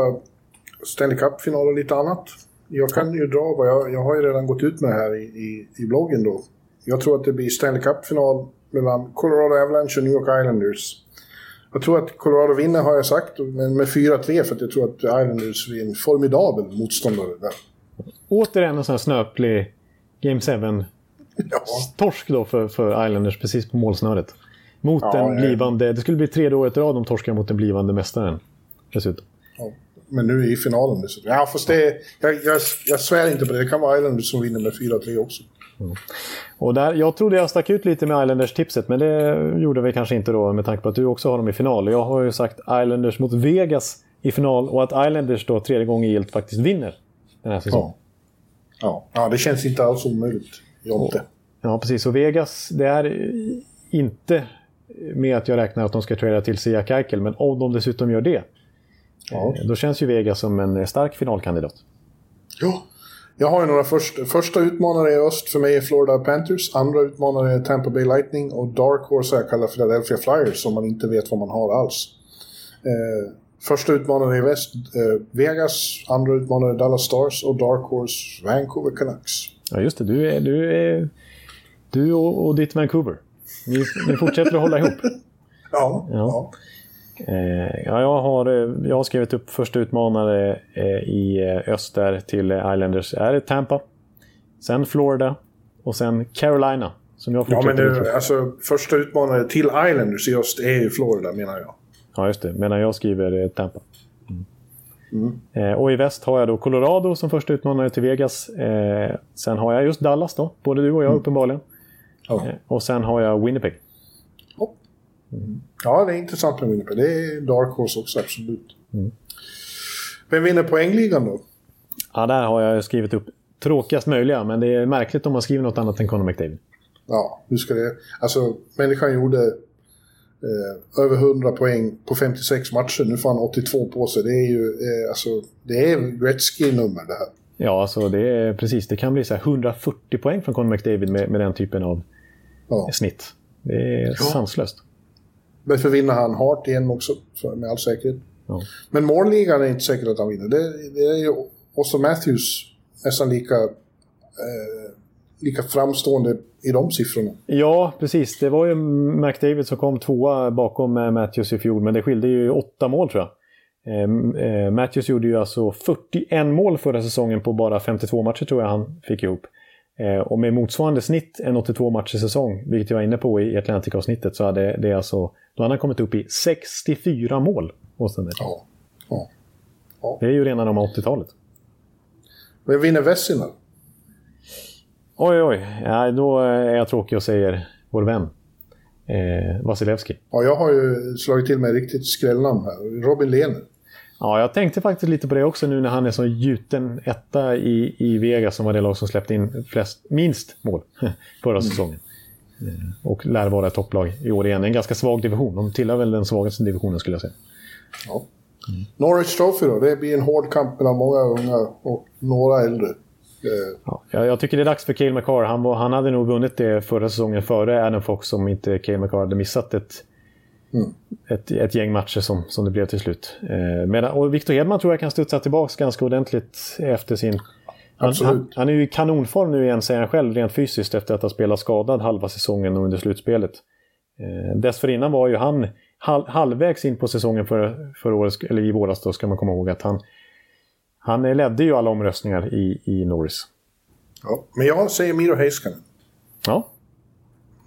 Stanley Cup-final och lite annat. Jag kan ju dra vad jag, jag har ju redan gått ut med här i, i, i bloggen då. Jag tror att det blir Stanley Cup-final mellan Colorado Avalanche och New York Islanders. Jag tror att Colorado vinner har jag sagt, men med 4-3 för att jag tror att Islanders är en formidabel motståndare där. Återigen en sån här snöplig Game 7 Ja, torsk då för, för Islanders precis på målsnöret. Mot Ja, den ja. blivande... Det skulle bli tredje året i rad de torskar mot den blivande mästaren. Dessutom. ja. Men nu i finalen dessutom. Ja, fast det, jag, jag, jag svär inte på det. Det kan vara Islanders som vinner med 4-3 också. Och där, jag trodde jag stack ut lite med Islanders-tipset, men det gjorde vi kanske inte då med tanke på att du också har dem i final. Jag har ju sagt Islanders mot Vegas i final och att Islanders då tredje gången gillt faktiskt vinner den här säsongen. Ja. Ja, det känns inte alls omöjligt. Jonte. Ja, precis. Och Vegas, det är inte med att jag räknar att de ska trada till Jack Eichel, men om de dessutom gör det, Ja. då känns ju Vegas som en stark finalkandidat. ja. Jag har ju några första, första utmanare i öst för mig är Florida Panthers. Andra utmanare är Tampa Bay Lightning och Dark Horse jag kallar Philadelphia Flyers som man inte vet vad man har alls. Eh, första utmanare i väst eh, Vegas, andra utmanare Dallas Stars och Dark Horse Vancouver Canucks. Ja, just det. Du, är, du, är, du och, och ditt Vancouver. Ni, ni fortsätter att hålla ihop. Ja, Ja. ja. Eh, ja, jag, har, eh, jag har skrivit upp första utmanare eh, i öst där till Islanders. Är det Tampa, sen Florida och sen Carolina. Som jag Ja, men tro. alltså, första utmanare till Islanders i öst är ju Florida, menar jag. Ja, just det. Medan jag skriver Tampa. Eh, och i väst har jag då Colorado som första utmanare till Vegas. Eh, sen har jag just Dallas då, både du och jag uppenbarligen. Ja. Eh, och sen har jag Winnipeg. Ja, det är intressant med Winnipeg. Det är Dark Horse också, absolut. Mm. Vem vinner poängligan då? Ja, där har jag skrivit upp tråkigast möjliga, men det är märkligt om man skriver något annat än Conor McDavid. Ja, hur ska det... Alltså, människan gjorde eh, över 100 poäng på 56 matcher. Nu får han 82 på sig. Det är ju... Eh, alltså, det är Gretzky-nummer det här. Ja, alltså det är precis. Det kan bli så här 140 poäng från Conor McDavid med, med den typen av Ja. snitt. Det är sanslöst. Därför vinner han Hart igen också, för, med all säkerhet. Ja. Men målligan är inte säkert att han vinner. Det, det är ju Austin Matthews nästan lika, eh, lika framstående i de siffrorna. Ja, precis. Det var ju McDavid som kom tvåa bakom eh, Matthews i fjol, men det skilde ju åtta mål tror jag. Eh, eh, Matthews gjorde ju alltså 41 mål förra säsongen på bara 52 matcher tror jag han fick ihop. Eh, och med motsvarande snitt en 82 matcher säsong, vilket jag var inne på i Atlantic-avsnittet, så hade det alltså, då hade han kommit upp i 64 mål. Matthews. Ja. ja. Det är ju rena rama 80-talet. Vem vinner Vesina? Oj, oj. Ja, då är jag tråkig och säger vår vän. Eh, Vasilevski. Ja, jag har ju slagit till med riktigt skrällnamn här. Robin Lehner. Ja, jag tänkte faktiskt lite på det också nu när han är så gjuten etta i, i Vegas som var det lag som släppte in flest, minst mål förra säsongen. Eh, Och lär vara ett topplag i år igen. En ganska svag division. De tillhör väl den svagaste divisionen skulle jag säga. Ja. Norwich Trophy då? Det blir en hård kamp mellan många unga och några äldre. Ja, jag, jag tycker det är dags för Cale McCarr. Han, var, han hade nog vunnit det förra säsongen före Adam Fox om inte Cale McCarr hade missat ett mm. ett, ett gäng matcher som, som det blev till slut. Eh, medan, och Victor Hedman tror jag kan studsa tillbaka ganska ordentligt efter sin... Han, han, han, är ju i kanonform nu igen, säger han själv, rent fysiskt efter att ha spelat skadad halva säsongen och under slutspelet. Eh, dessförinnan var ju han halv, halvvägs in på säsongen för, för året, eller i våras då ska man komma ihåg att han, han ledde ju alla omröstningar i, i Norris. Ja, men jag säger Miro Heiskanen. Ja.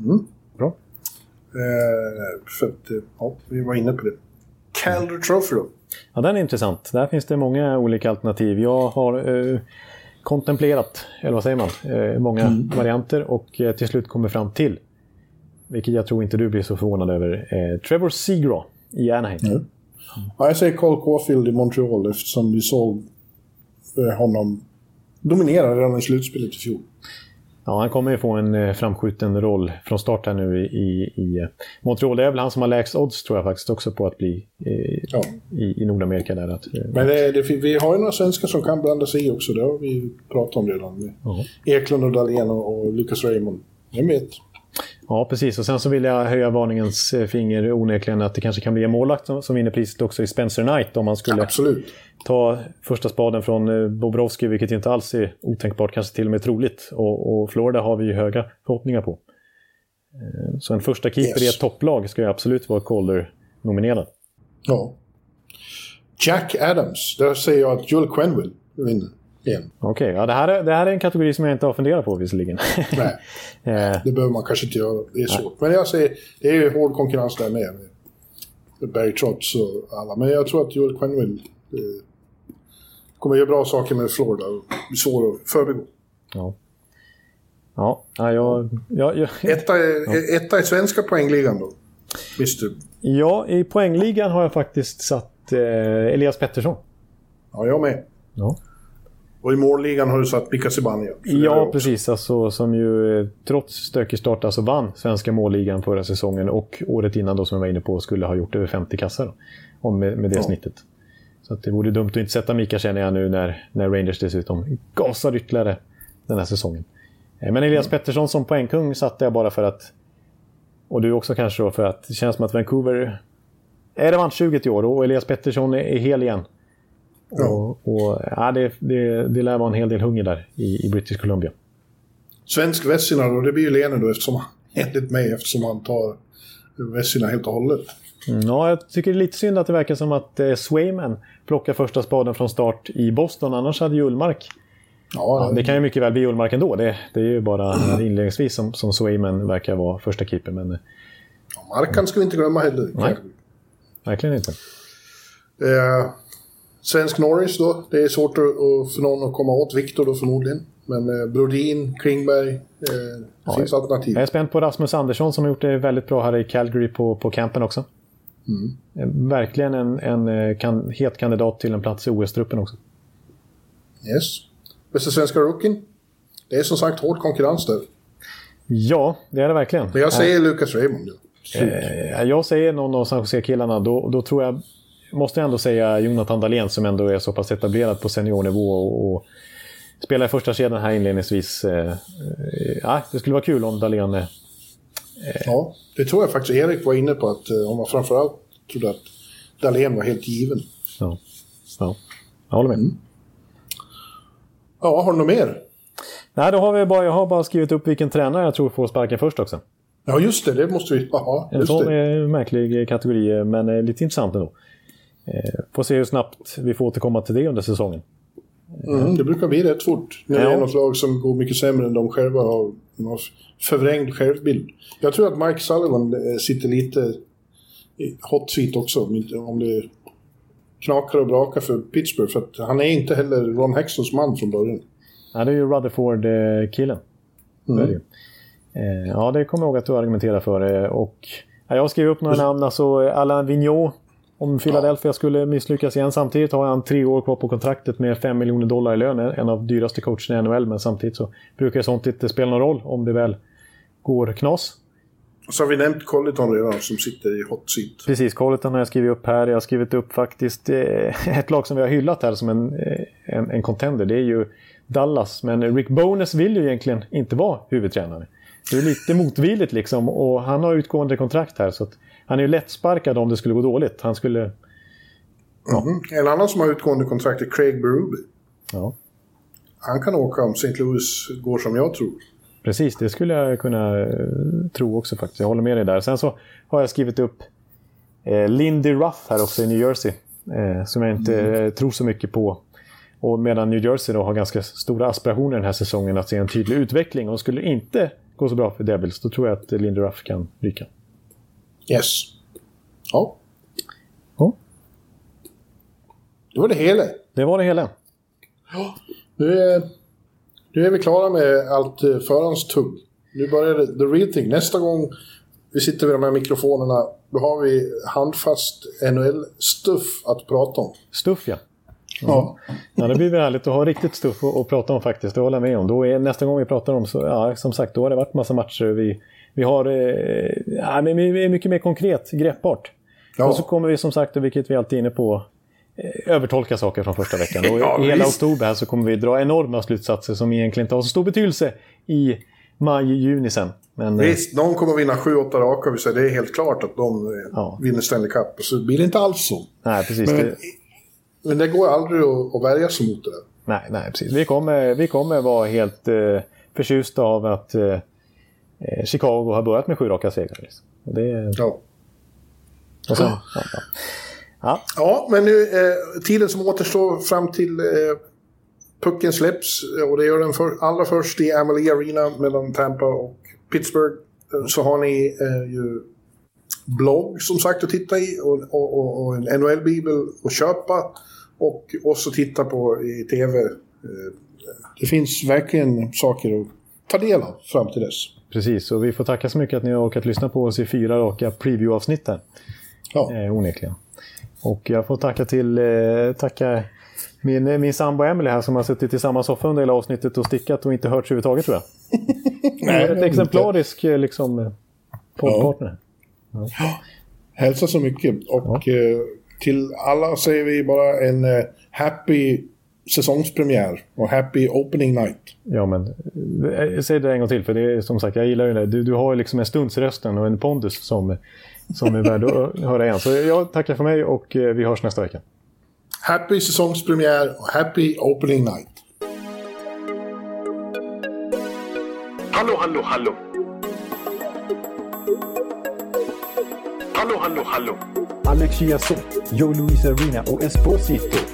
Mm. Bra. Eh, för att, eh, ja, vi var inne på det. Calder Trophy då? Ja, den är intressant. Där finns det många olika alternativ. Jag har eh, kontemplerat, eller vad säger man, eh, många mm. varianter och eh, till slut kommit fram till, vilket jag tror inte du blir så förvånad över, eh, Trevor Seagraw i Anaheim. Mm. Ja, jag säger Cole Caulfield i Montreal eftersom vi såg honom dominera redan i slutspelet i fjol. Ja, han kommer ju få en eh, framskjuten roll från start här nu i, i eh, Montreal. Det är väl han som har lägst odds tror jag faktiskt också på att bli eh, ja. i, i Nordamerika. Där, att, Men det, det, vi har ju några svenskar som kan blanda sig i också. Det har vi pratat om redan. Ja. Eklund och Dahlén och, och Lucas Raymond. Vem vet? Ja, precis. Och sen så vill jag höja varningens eh, finger onekligen att det kanske kan bli en målvakt som, som vinner priset också i Spencer Knight om man skulle Absolut. ta första spaden från eh, Bobrovski, vilket inte alls är otänkbart, kanske till och med troligt. Och, och Florida har vi ju höga förhoppningar på. Eh, så en första keeper yes. i ett topplag ska ju absolut vara Calder-nominerad. Ja. Jack Adams, där säger jag att Joel Quenville vinner igen. Okej, okay, ja, det, här är, det här är en kategori som jag inte har funderat på visserligen. Nej, eh. det behöver man kanske inte göra. Det är svårt. Men jag säger, det är ju hård konkurrens där med. Barry Trotz och alla. Men jag tror att Joel Quenneville eh, kommer göra bra saker med Florida svår att förbigå. Ja. Ja, jag... jag, jag etta, ja. etta i svenska poängligan då? Mister. Ja, i poängligan har jag faktiskt satt eh, Elias Pettersson. Ja, jag med. Ja. Och i målligan har du satt Mika Zibanejad. Ja, precis. Alltså, som ju eh, trots stökig start alltså vann svenska målligan förra säsongen och året innan då som jag var inne på skulle ha gjort över 50 kassar. Då, med, med det ja. snittet. Så det vore dumt att inte sätta Mika känner jag nu när, när Rangers dessutom gasar ytterligare den här säsongen. Eh, men Elias mm. Pettersson som poängkung satte jag bara för att... Och du också kanske då för att det känns som att Vancouver är revanschsuget i år och Elias Pettersson är hel igen. Ja. Och, och, ja, det, det, det lär vara en hel del hunger där i, i British Columbia. Svensk Vessina då, det blir ju Lene då eftersom han, enligt mig, eftersom han tar Vessina helt och hållet. Mm, ja, jag tycker det är lite synd att det verkar som att eh, Swayman plockar första spaden från start i Boston. Annars hade ju Ullmark... Ja, det... kan ju mycket väl bli Ullmark ändå. Det, det är ju bara inledningsvis som, som Swayman verkar vara första keeper. Men... Ja, Markan ska vi inte glömma heller. Nej, verkligen inte. Eh, Svensk Norris då. Det är svårt att, för någon att komma åt Viktor då förmodligen. Men eh, Brodin, Klingberg, eh, ja, finns alternativ. Jag är spänt på Rasmus Andersson som har gjort det väldigt bra här i Calgary på, på campen också. Mm. Eh, verkligen en, en eh, kan, het kandidat till en plats i OS-truppen också. Yes. Bästa svenska rookien? Det är som sagt hård konkurrens där. Ja, det är det verkligen. Men jag säger äh, Lucas Raymond. Äh, jag säger någon av San Jose-killarna. Då, då tror jag måste jag ändå säga Jonathan Dahlén som ändå är så pass etablerad på seniornivå och, och spelar i första kedjan här inledningsvis. Eh, eh, ja, det skulle vara kul om Dahlén... Eh, ja, det tror jag faktiskt Erik var inne på, att eh, om man framförallt trodde att Dahlén var helt given. Ja, ja. jag håller med. Mm. Ja, har du något mer? Nej, då har vi bara, jag har bara skrivit upp vilken tränare jag tror får sparken först också. Ja, just det. Det måste vi... Aha, en sån märklig kategori, men lite intressant ändå. Eh, får se hur snabbt vi får återkomma till det under säsongen. Mm, det brukar bli rätt fort. När ja. det är något lag som går mycket sämre än de själva har. har förvrängd självbild. Jag tror att Mike Sullivan eh, sitter lite i hot seat också. Om det knakar och brakar för Pittsburgh. För att han är inte heller Ron Hextons man från början. Ja, det är ju Rutherford-killen. Mm. Ja, det kommer jag ihåg att du argumenterar för. Och, jag har skrivit upp några namn. Alltså Alain Vigneault om Philadelphia ja. skulle misslyckas igen. Samtidigt har han tre år kvar på kontraktet med 5 miljoner dollar i lön. En av dyraste coacherna i NHL. Men samtidigt så brukar sånt inte spela någon roll om det väl går knas. Och så har vi nämnt Colleton redan som sitter i hot seat. Precis, Colleton har jag skrivit upp här. Jag har skrivit upp faktiskt eh, ett lag som vi har hyllat här som en, eh, en, en contender. Det är ju Dallas. Men Rick Bones vill ju egentligen inte vara huvudtränare. Det är lite motvilligt liksom och han har utgående kontrakt här. Så han är ju lättsparkad om det skulle gå dåligt. Han skulle... Mhm. En annan som har utgående kontrakt är Craig Berube. Ja. Han kan åka om St. Louis går som jag tror. Precis, det skulle jag kunna eh, tro också faktiskt. Jag håller med dig där. Sen så har jag skrivit upp eh, Lindy Ruff här också i New Jersey. Eh, som jag inte eh, tror så mycket på. Och medan New Jersey då har ganska stora aspirationer den här säsongen att se en tydlig utveckling. Och skulle inte gå så bra för Devils, då tror jag att Lindy Ruff kan ryka. Yes. Ja. Ja. Det var det hela. Det var det hela. Nu är, nu är vi klara med allt eh, förhandstugg. Nu börjar det the real thing. Nästa gång vi sitter vid de här mikrofonerna, då har vi handfast NHL-stuff att prata om. Stuff ja. Ja. Ja, det blir väl härligt att ha riktigt stuff att, att prata om faktiskt. Det håller jag med om. Då är, nästa gång vi pratar om så, ja, som sagt, då har det varit massa matcher. Vi, vi har, eh, ja, men vi är mycket mer konkret, greppbart. Ja. Och så kommer vi som sagt, vilket vi alltid är inne på, eh, övertolka saker från första veckan. Och Ja, i hela visst. oktober här så kommer vi dra enorma slutsatser som egentligen inte har så stor betydelse i maj, juni sen. Men, eh, Visst, någon kommer vinna 7-8 raka. Vi säger, det är helt klart att de Ja. vinner Stanley Cup. Och så blir det inte alls så. nej, precis. Men, det, men det går aldrig att, att värja sig mot det där. nej, nej, precis. Vi kommer, vi kommer vara helt eh, förtjusta av att eh, Chicago har börjat med sju raka segrar. Liksom. Det, Ja. och sen, ja, ja. Ja, Ja, men nu eh, tiden som återstår fram till eh, pucken släpps eh, och det gör den för, allra först i Amalie Arena mellan Tampa och Pittsburgh. eh, Så har ni eh, ju blogg som sagt att titta i och, och, och, och en NHL-bibel att köpa och att titta på i tv. Eh, det finns verkligen saker att ta del av fram till dess. Precis. Och vi får tacka så mycket att ni har orkat lyssna på oss i fyra raka preview-avsnitt här. Ja. Eh, onekligen. Och jag får tacka till eh, tacka min, min sambo Emily här som har suttit i samma soffa under hela avsnittet och stickat och inte hörts överhuvudtaget tror jag. Nej, Ett exemplarisk eh, liksom, eh, poddpartner. Hälsa så mycket. Och eh, till alla säger vi bara en eh, happy säsongspremiär och happy opening night. Ja, men eh, säg det en gång till, för det är som sagt, jag gillar ju det. Du, du har ju liksom en stundsrösten och en pondus som, som är värd att höra igen. Så jag tackar för mig och eh, vi hörs nästa vecka. Happy säsongspremiär och happy opening night. Hallå, hallå, hallå. Hallå, hallå, hallå. Alex Chiazot, Joe Luis Arena och Esposito.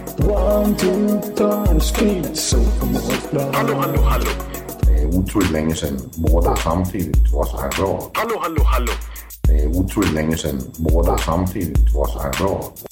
One, two, times speed, so Hallå, hallå, hallå. Det er utroligt længe siden mor, der samtidig trods har råd. Hallå, hallå, hallå. Det er utroligt længe siden mor, der samtidig trods har råd.